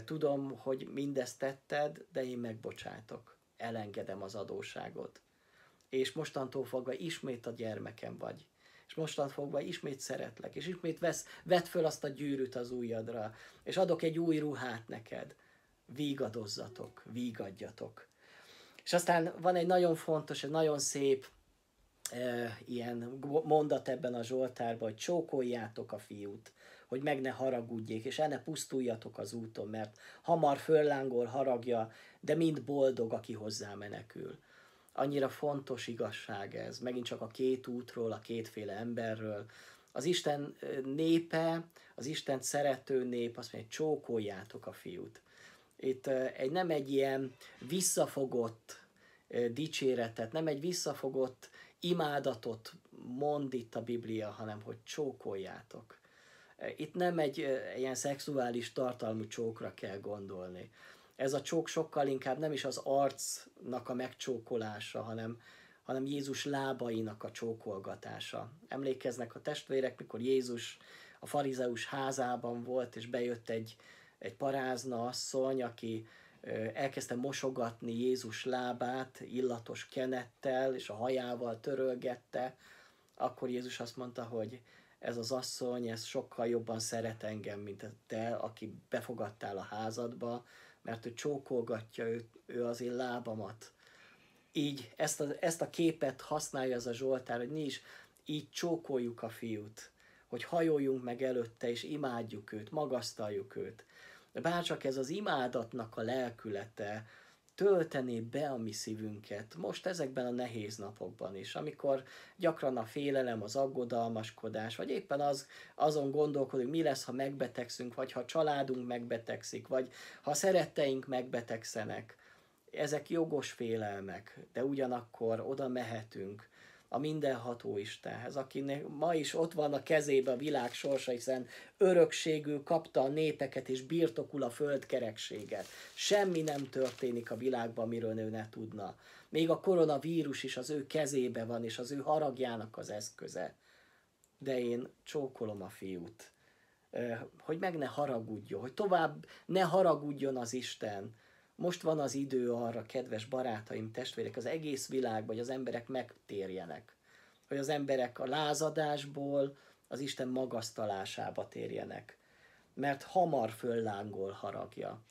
tudom, hogy mindezt tetted, de én megbocsátok, elengedem az adóságot. És mostantól fogva ismét a gyermekem vagy. És mostantól fogva ismét szeretlek, és ismét vesz, vedd föl azt a gyűrűt az ujjadra, és adok egy új ruhát neked. Vígadozzatok, vígadjatok. És aztán van egy nagyon fontos, egy nagyon szép e, ilyen mondat ebben a Zsoltárban, hogy csókoljátok a fiút hogy meg ne haragudjék, és el ne pusztuljatok az úton, mert hamar föllángol haragja, de mind boldog, aki hozzá menekül. Annyira fontos igazság ez, megint csak a két útról, a kétféle emberről. Az Isten népe, az Isten szerető nép azt mondja, csókoljátok a fiút. Itt egy, nem egy ilyen visszafogott dicséretet, nem egy visszafogott imádatot mond itt a Biblia, hanem hogy csókoljátok. Itt nem egy ilyen szexuális tartalmú csókra kell gondolni. Ez a csók sokkal inkább nem is az arcnak a megcsókolása, hanem, hanem Jézus lábainak a csókolgatása. Emlékeznek a testvérek, mikor Jézus a farizeus házában volt, és bejött egy, egy parázna asszony, aki elkezdte mosogatni Jézus lábát illatos kenettel, és a hajával törölgette, akkor Jézus azt mondta, hogy ez az asszony, ez sokkal jobban szeret engem, mint te, aki befogadtál a házadba, mert ő csókolgatja ő, ő az én lábamat. Így ezt a, ezt a képet használja az a Zsoltár, hogy mi is így csókoljuk a fiút, hogy hajoljunk meg előtte, és imádjuk őt, magasztaljuk őt. Bárcsak ez az imádatnak a lelkülete, töltené be a mi szívünket, most ezekben a nehéz napokban is, amikor gyakran a félelem, az aggodalmaskodás, vagy éppen az, azon gondolkodunk, mi lesz, ha megbetegszünk, vagy ha a családunk megbetegszik, vagy ha szeretteink megbetegszenek. Ezek jogos félelmek, de ugyanakkor oda mehetünk, a mindenható Istenhez, akinek ma is ott van a kezébe a világ sorsa, hiszen örökségül kapta a népeket és birtokul a földkerekséget. Semmi nem történik a világban, miről ő ne tudna. Még a koronavírus is az ő kezébe van, és az ő haragjának az eszköze. De én csókolom a fiút, hogy meg ne haragudjon, hogy tovább ne haragudjon az Isten, most van az idő arra, kedves barátaim, testvérek, az egész világban, hogy az emberek megtérjenek. Hogy az emberek a lázadásból az Isten magasztalásába térjenek. Mert hamar föllángol haragja.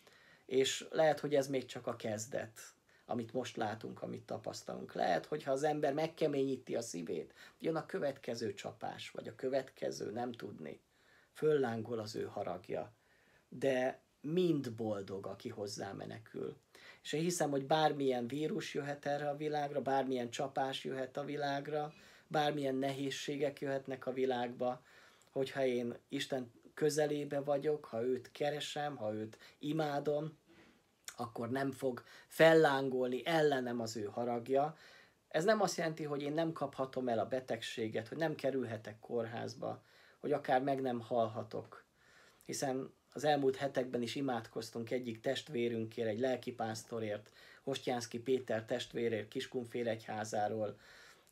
És lehet, hogy ez még csak a kezdet, amit most látunk, amit tapasztalunk. Lehet, hogyha az ember megkeményíti a szívét, jön a következő csapás, vagy a következő, nem tudni. Föllángol az ő haragja. De mind boldog, aki hozzá menekül. És én hiszem, hogy bármilyen vírus jöhet erre a világra, bármilyen csapás jöhet a világra, bármilyen nehézségek jöhetnek a világba, hogyha én Isten közelébe vagyok, ha őt keresem, ha őt imádom, akkor nem fog fellángolni ellenem az ő haragja. Ez nem azt jelenti, hogy én nem kaphatom el a betegséget, hogy nem kerülhetek kórházba, hogy akár meg nem halhatok. Hiszen az elmúlt hetekben is imádkoztunk egyik testvérünkért, egy lelkipásztorért, Hostjánszki Péter testvérért Kiskunfél egyházáról,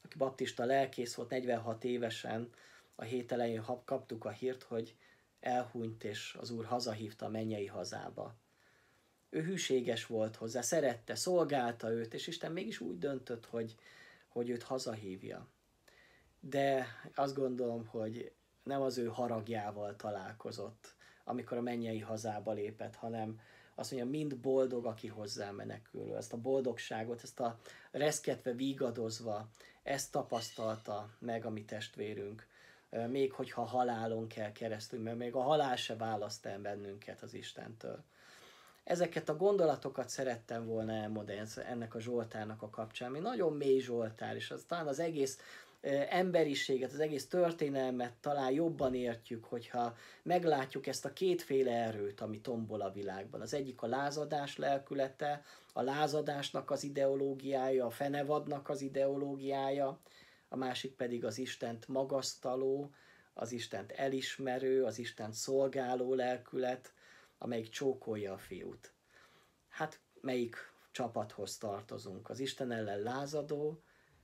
aki baptista lelkész volt 46 évesen, a hét elején kaptuk a hírt, hogy elhunyt, és az Úr hazahívta a mennyei hazába. Ő hűséges volt hozzá, szerette, szolgálta őt, és Isten mégis úgy döntött, hogy, hogy őt hazahívja. De azt gondolom, hogy nem az ő haragjával találkozott, amikor a mennyei hazába lépett, hanem azt mondja, mind boldog, aki hozzá menekül. Ezt a boldogságot, ezt a reszketve, vígadozva, ezt tapasztalta meg a mi testvérünk. Még hogyha halálon kell keresztül, mert még a halál se választ el bennünket az Istentől. Ezeket a gondolatokat szerettem volna elmondani ennek a Zsoltárnak a kapcsán, ami nagyon mély Zsoltár, és az talán az egész emberiséget, az egész történelmet talán jobban értjük, hogyha meglátjuk ezt a kétféle erőt, ami tombol a világban. Az egyik a lázadás lelkülete, a lázadásnak az ideológiája, a fenevadnak az ideológiája, a másik pedig az Istent magasztaló, az Istent elismerő, az Istent szolgáló lelkület, amelyik csókolja a fiút. Hát melyik csapathoz tartozunk? Az Isten ellen lázadó,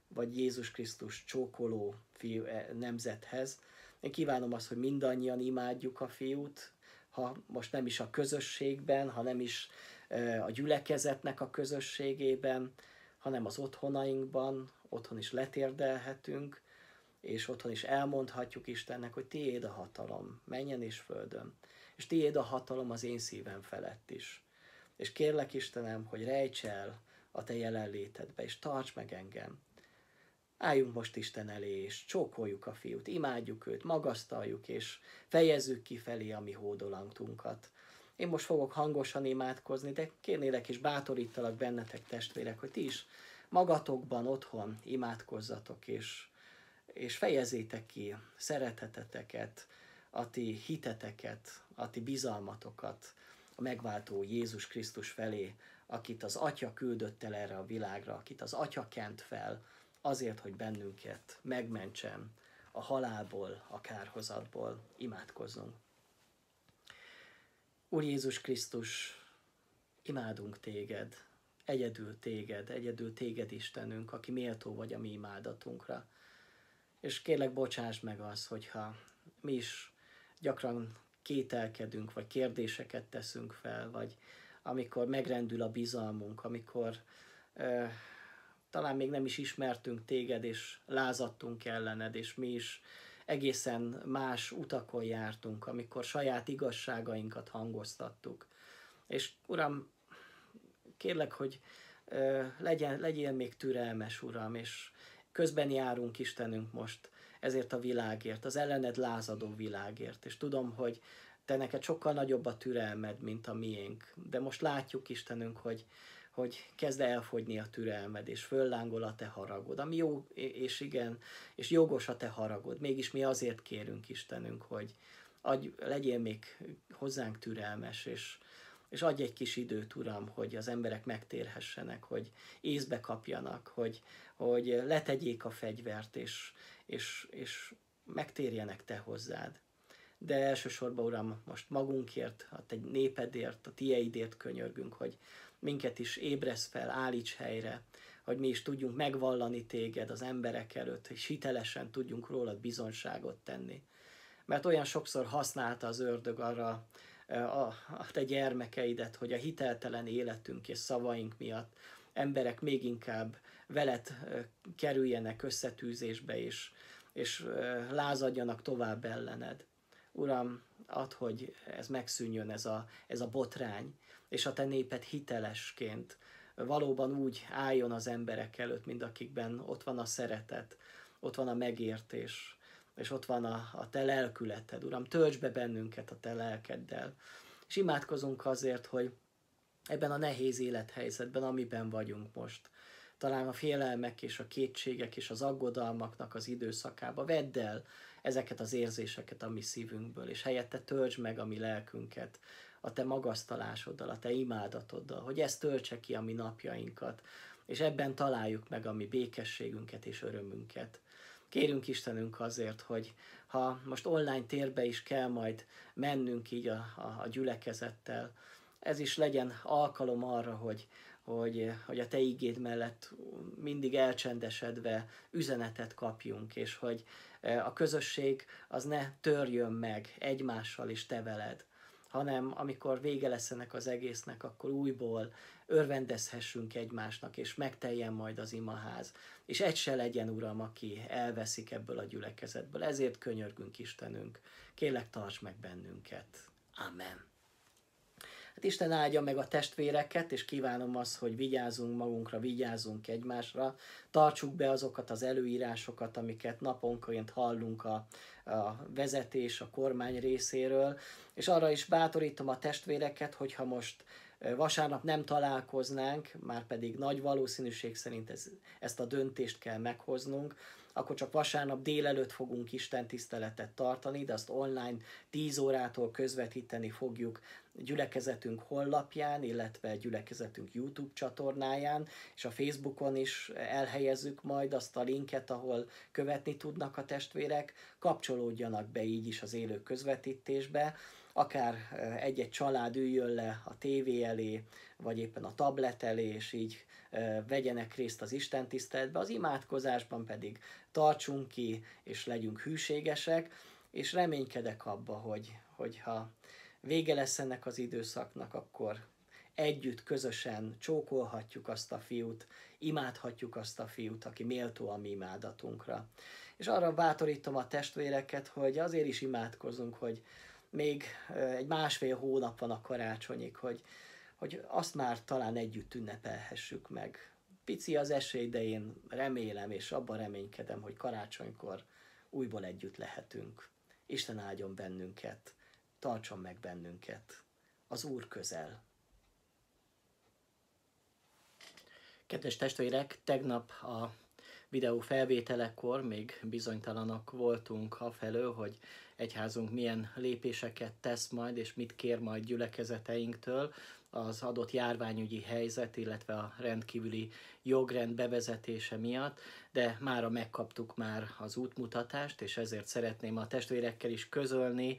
vagy Jézus Krisztus csókoló fiú, e, nemzethez. Én kívánom azt, hogy mindannyian imádjuk a fiút, ha most nem is a közösségben, ha nem is e, a gyülekezetnek a közösségében, hanem az otthonainkban, otthon is letérdelhetünk, és otthon is elmondhatjuk Istennek, hogy tiéd a hatalom, menjen és földön, és tiéd a hatalom az én szívem felett is. És kérlek Istenem, hogy rejts el a te jelenlétedbe, és tarts meg engem, Álljunk most Isten elé, és csókoljuk a fiút, imádjuk őt, magasztaljuk, és fejezzük ki felé a mi hódolantunkat. Én most fogok hangosan imádkozni, de kérnélek és bátorítalak bennetek testvérek, hogy ti is magatokban otthon imádkozzatok, és, és fejezétek ki szereteteteket, a ti hiteteket, a ti bizalmatokat a megváltó Jézus Krisztus felé, akit az Atya küldött el erre a világra, akit az Atya kent fel, azért, hogy bennünket megmentsen a halálból, a kárhozatból. Imádkozzunk. Úr Jézus Krisztus, imádunk téged, egyedül téged, egyedül téged Istenünk, aki méltó vagy a mi imádatunkra. És kérlek, bocsáss meg az, hogyha mi is gyakran kételkedünk, vagy kérdéseket teszünk fel, vagy amikor megrendül a bizalmunk, amikor talán még nem is ismertünk téged, és lázadtunk ellened, és mi is egészen más utakon jártunk, amikor saját igazságainkat hangoztattuk. És Uram, kérlek, hogy legyen, legyél még türelmes, Uram, és közben járunk Istenünk most ezért a világért, az ellened lázadó világért, és tudom, hogy te neked sokkal nagyobb a türelmed, mint a miénk, de most látjuk Istenünk, hogy hogy kezd elfogyni a türelmed, és föllángol a te haragod, ami jó, és igen, és jogos a te haragod. Mégis mi azért kérünk Istenünk, hogy adj, legyél még hozzánk türelmes, és, és adj egy kis időt, Uram, hogy az emberek megtérhessenek, hogy észbe kapjanak, hogy, hogy letegyék a fegyvert, és, és, és megtérjenek Te hozzád. De elsősorban, Uram, most magunkért, a Te népedért, a Tieidért könyörgünk, hogy minket is ébresz fel, állíts helyre, hogy mi is tudjunk megvallani Téged az emberek előtt, hogy hitelesen tudjunk rólad bizonságot tenni. Mert olyan sokszor használta az ördög arra a, a te gyermekeidet, hogy a hiteltelen életünk és szavaink miatt emberek még inkább veled kerüljenek összetűzésbe, és, és lázadjanak tovább ellened. Uram, add, hogy ez megszűnjön, ez a, ez a botrány, és a te néped hitelesként valóban úgy álljon az emberek előtt, mint akikben ott van a szeretet, ott van a megértés, és ott van a, a te lelkületed. Uram, tölts be bennünket a te lelkeddel. És imádkozunk azért, hogy ebben a nehéz élethelyzetben, amiben vagyunk most, talán a félelmek és a kétségek és az aggodalmaknak az időszakába vedd el ezeket az érzéseket a mi szívünkből, és helyette töltsd meg a mi lelkünket a te magasztalásoddal, a te imádatoddal, hogy ez töltse ki a mi napjainkat, és ebben találjuk meg a mi békességünket és örömünket. Kérünk Istenünk azért, hogy ha most online térbe is kell majd mennünk így a, a, a gyülekezettel, ez is legyen alkalom arra, hogy, hogy, hogy a Te igéd mellett mindig elcsendesedve üzenetet kapjunk, és hogy e, a közösség az ne törjön meg egymással is Te veled, hanem amikor vége lesz ennek az egésznek, akkor újból örvendezhessünk egymásnak, és megteljen majd az imaház. És egy se legyen, Uram, aki elveszik ebből a gyülekezetből. Ezért könyörgünk Istenünk. Kélek, tarts meg bennünket. Amen. Hát Isten áldja meg a testvéreket, és kívánom azt, hogy vigyázzunk magunkra, vigyázzunk egymásra, tartsuk be azokat az előírásokat, amiket naponként hallunk a, a vezetés, a kormány részéről, és arra is bátorítom a testvéreket, hogyha most vasárnap nem találkoznánk, már pedig nagy valószínűség szerint ez, ezt a döntést kell meghoznunk, akkor csak vasárnap délelőtt fogunk Isten tiszteletet tartani, de azt online 10 órától közvetíteni fogjuk gyülekezetünk honlapján, illetve gyülekezetünk YouTube csatornáján, és a Facebookon is elhelyezzük majd azt a linket, ahol követni tudnak a testvérek, kapcsolódjanak be így is az élő közvetítésbe, akár egy-egy család üljön le a tévé elé, vagy éppen a tablet elé, és így vegyenek részt az Isten tiszteletbe, az imádkozásban pedig tartsunk ki, és legyünk hűségesek, és reménykedek abba, hogy, hogyha vége lesz ennek az időszaknak, akkor együtt, közösen csókolhatjuk azt a fiút, imádhatjuk azt a fiút, aki méltó a mi imádatunkra. És arra bátorítom a testvéreket, hogy azért is imádkozunk, hogy még egy másfél hónap van a karácsonyig, hogy, hogy azt már talán együtt ünnepelhessük meg. Pici az esély, de én remélem és abban reménykedem, hogy karácsonykor újból együtt lehetünk. Isten áldjon bennünket, tartson meg bennünket. Az Úr közel. Kedves testvérek, tegnap a videó felvételekor még bizonytalanok voltunk afelől, hogy egyházunk milyen lépéseket tesz majd, és mit kér majd gyülekezeteinktől az adott járványügyi helyzet, illetve a rendkívüli jogrend bevezetése miatt, de mára megkaptuk már az útmutatást, és ezért szeretném a testvérekkel is közölni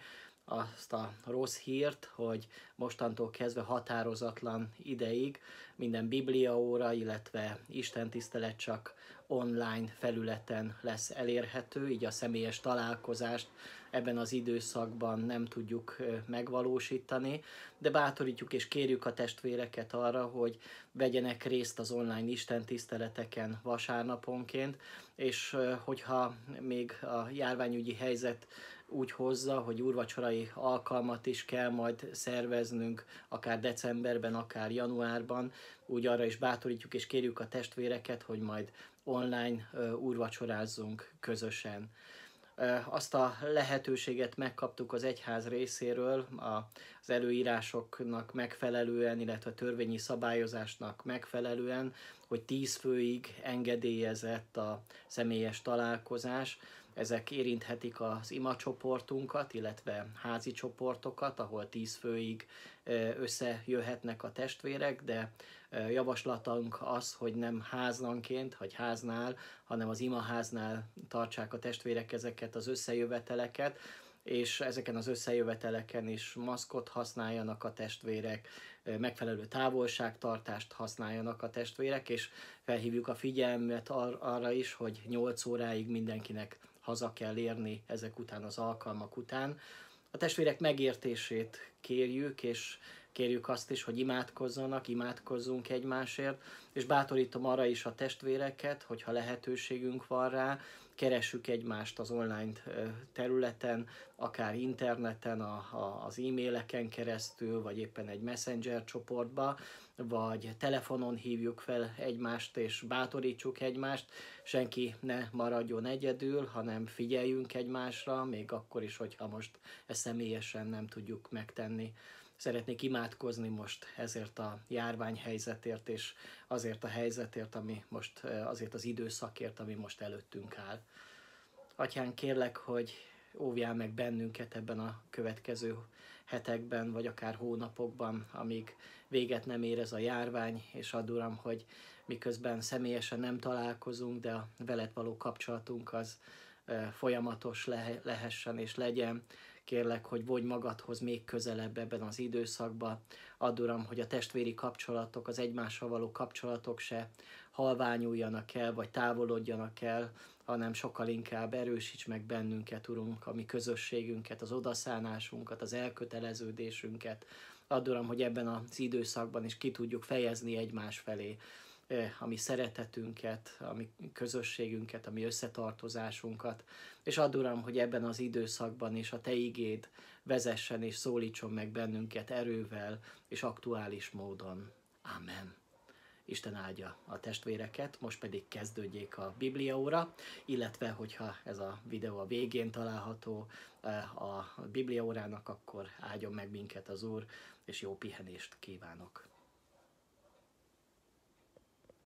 azt a rossz hírt, hogy mostantól kezdve határozatlan ideig minden bibliaóra, illetve istentisztelet csak online felületen lesz elérhető, így a személyes találkozást ebben az időszakban nem tudjuk megvalósítani, de bátorítjuk és kérjük a testvéreket arra, hogy vegyenek részt az online istentiszteleteken vasárnaponként, és hogyha még a járványügyi helyzet úgy hozza, hogy úrvacsorai alkalmat is kell majd szerveznünk, akár decemberben, akár januárban, úgy arra is bátorítjuk és kérjük a testvéreket, hogy majd online úrvacsorázzunk közösen. Azt a lehetőséget megkaptuk az egyház részéről az előírásoknak megfelelően, illetve a törvényi szabályozásnak megfelelően, hogy tíz főig engedélyezett a személyes találkozás. Ezek érinthetik az ima csoportunkat, illetve házi csoportokat, ahol tíz főig összejöhetnek a testvérek, de javaslatunk az, hogy nem házanként, vagy háznál, hanem az imaháznál tartsák a testvérek ezeket az összejöveteleket, és ezeken az összejöveteleken is maszkot használjanak a testvérek, megfelelő távolságtartást használjanak a testvérek, és felhívjuk a figyelmet ar- arra is, hogy 8 óráig mindenkinek haza kell érni ezek után az alkalmak után. A testvérek megértését kérjük, és kérjük azt is, hogy imádkozzanak, imádkozzunk egymásért, és bátorítom arra is a testvéreket, hogyha lehetőségünk van rá, keressük egymást az online területen, akár interneten, a, a, az e-maileken keresztül, vagy éppen egy messenger csoportba, vagy telefonon hívjuk fel egymást, és bátorítsuk egymást, senki ne maradjon egyedül, hanem figyeljünk egymásra, még akkor is, hogyha most ezt személyesen nem tudjuk megtenni. Szeretnék imádkozni most ezért a járványhelyzetért, és azért a helyzetért, ami most, azért az időszakért, ami most előttünk áll. Atyán, kérlek, hogy óvjál meg bennünket ebben a következő hetekben, vagy akár hónapokban, amíg véget nem ér ez a járvány, és add Uram, hogy miközben személyesen nem találkozunk, de a veled való kapcsolatunk az folyamatos lehessen és legyen, kérlek, hogy vonj magadhoz még közelebb ebben az időszakban. Add Uram, hogy a testvéri kapcsolatok, az egymással való kapcsolatok se halványuljanak el, vagy távolodjanak el, hanem sokkal inkább erősíts meg bennünket, Urunk, a mi közösségünket, az odaszánásunkat, az elköteleződésünket. Add Uram, hogy ebben az időszakban is ki tudjuk fejezni egymás felé a mi szeretetünket, a mi közösségünket, a mi összetartozásunkat, és add Uram, hogy ebben az időszakban is a Te igéd vezessen és szólítson meg bennünket erővel és aktuális módon. Amen. Isten áldja a testvéreket, most pedig kezdődjék a Bibliaóra, illetve hogyha ez a videó a végén található a Bibliaórának, akkor áldjon meg minket az Úr, és jó pihenést kívánok!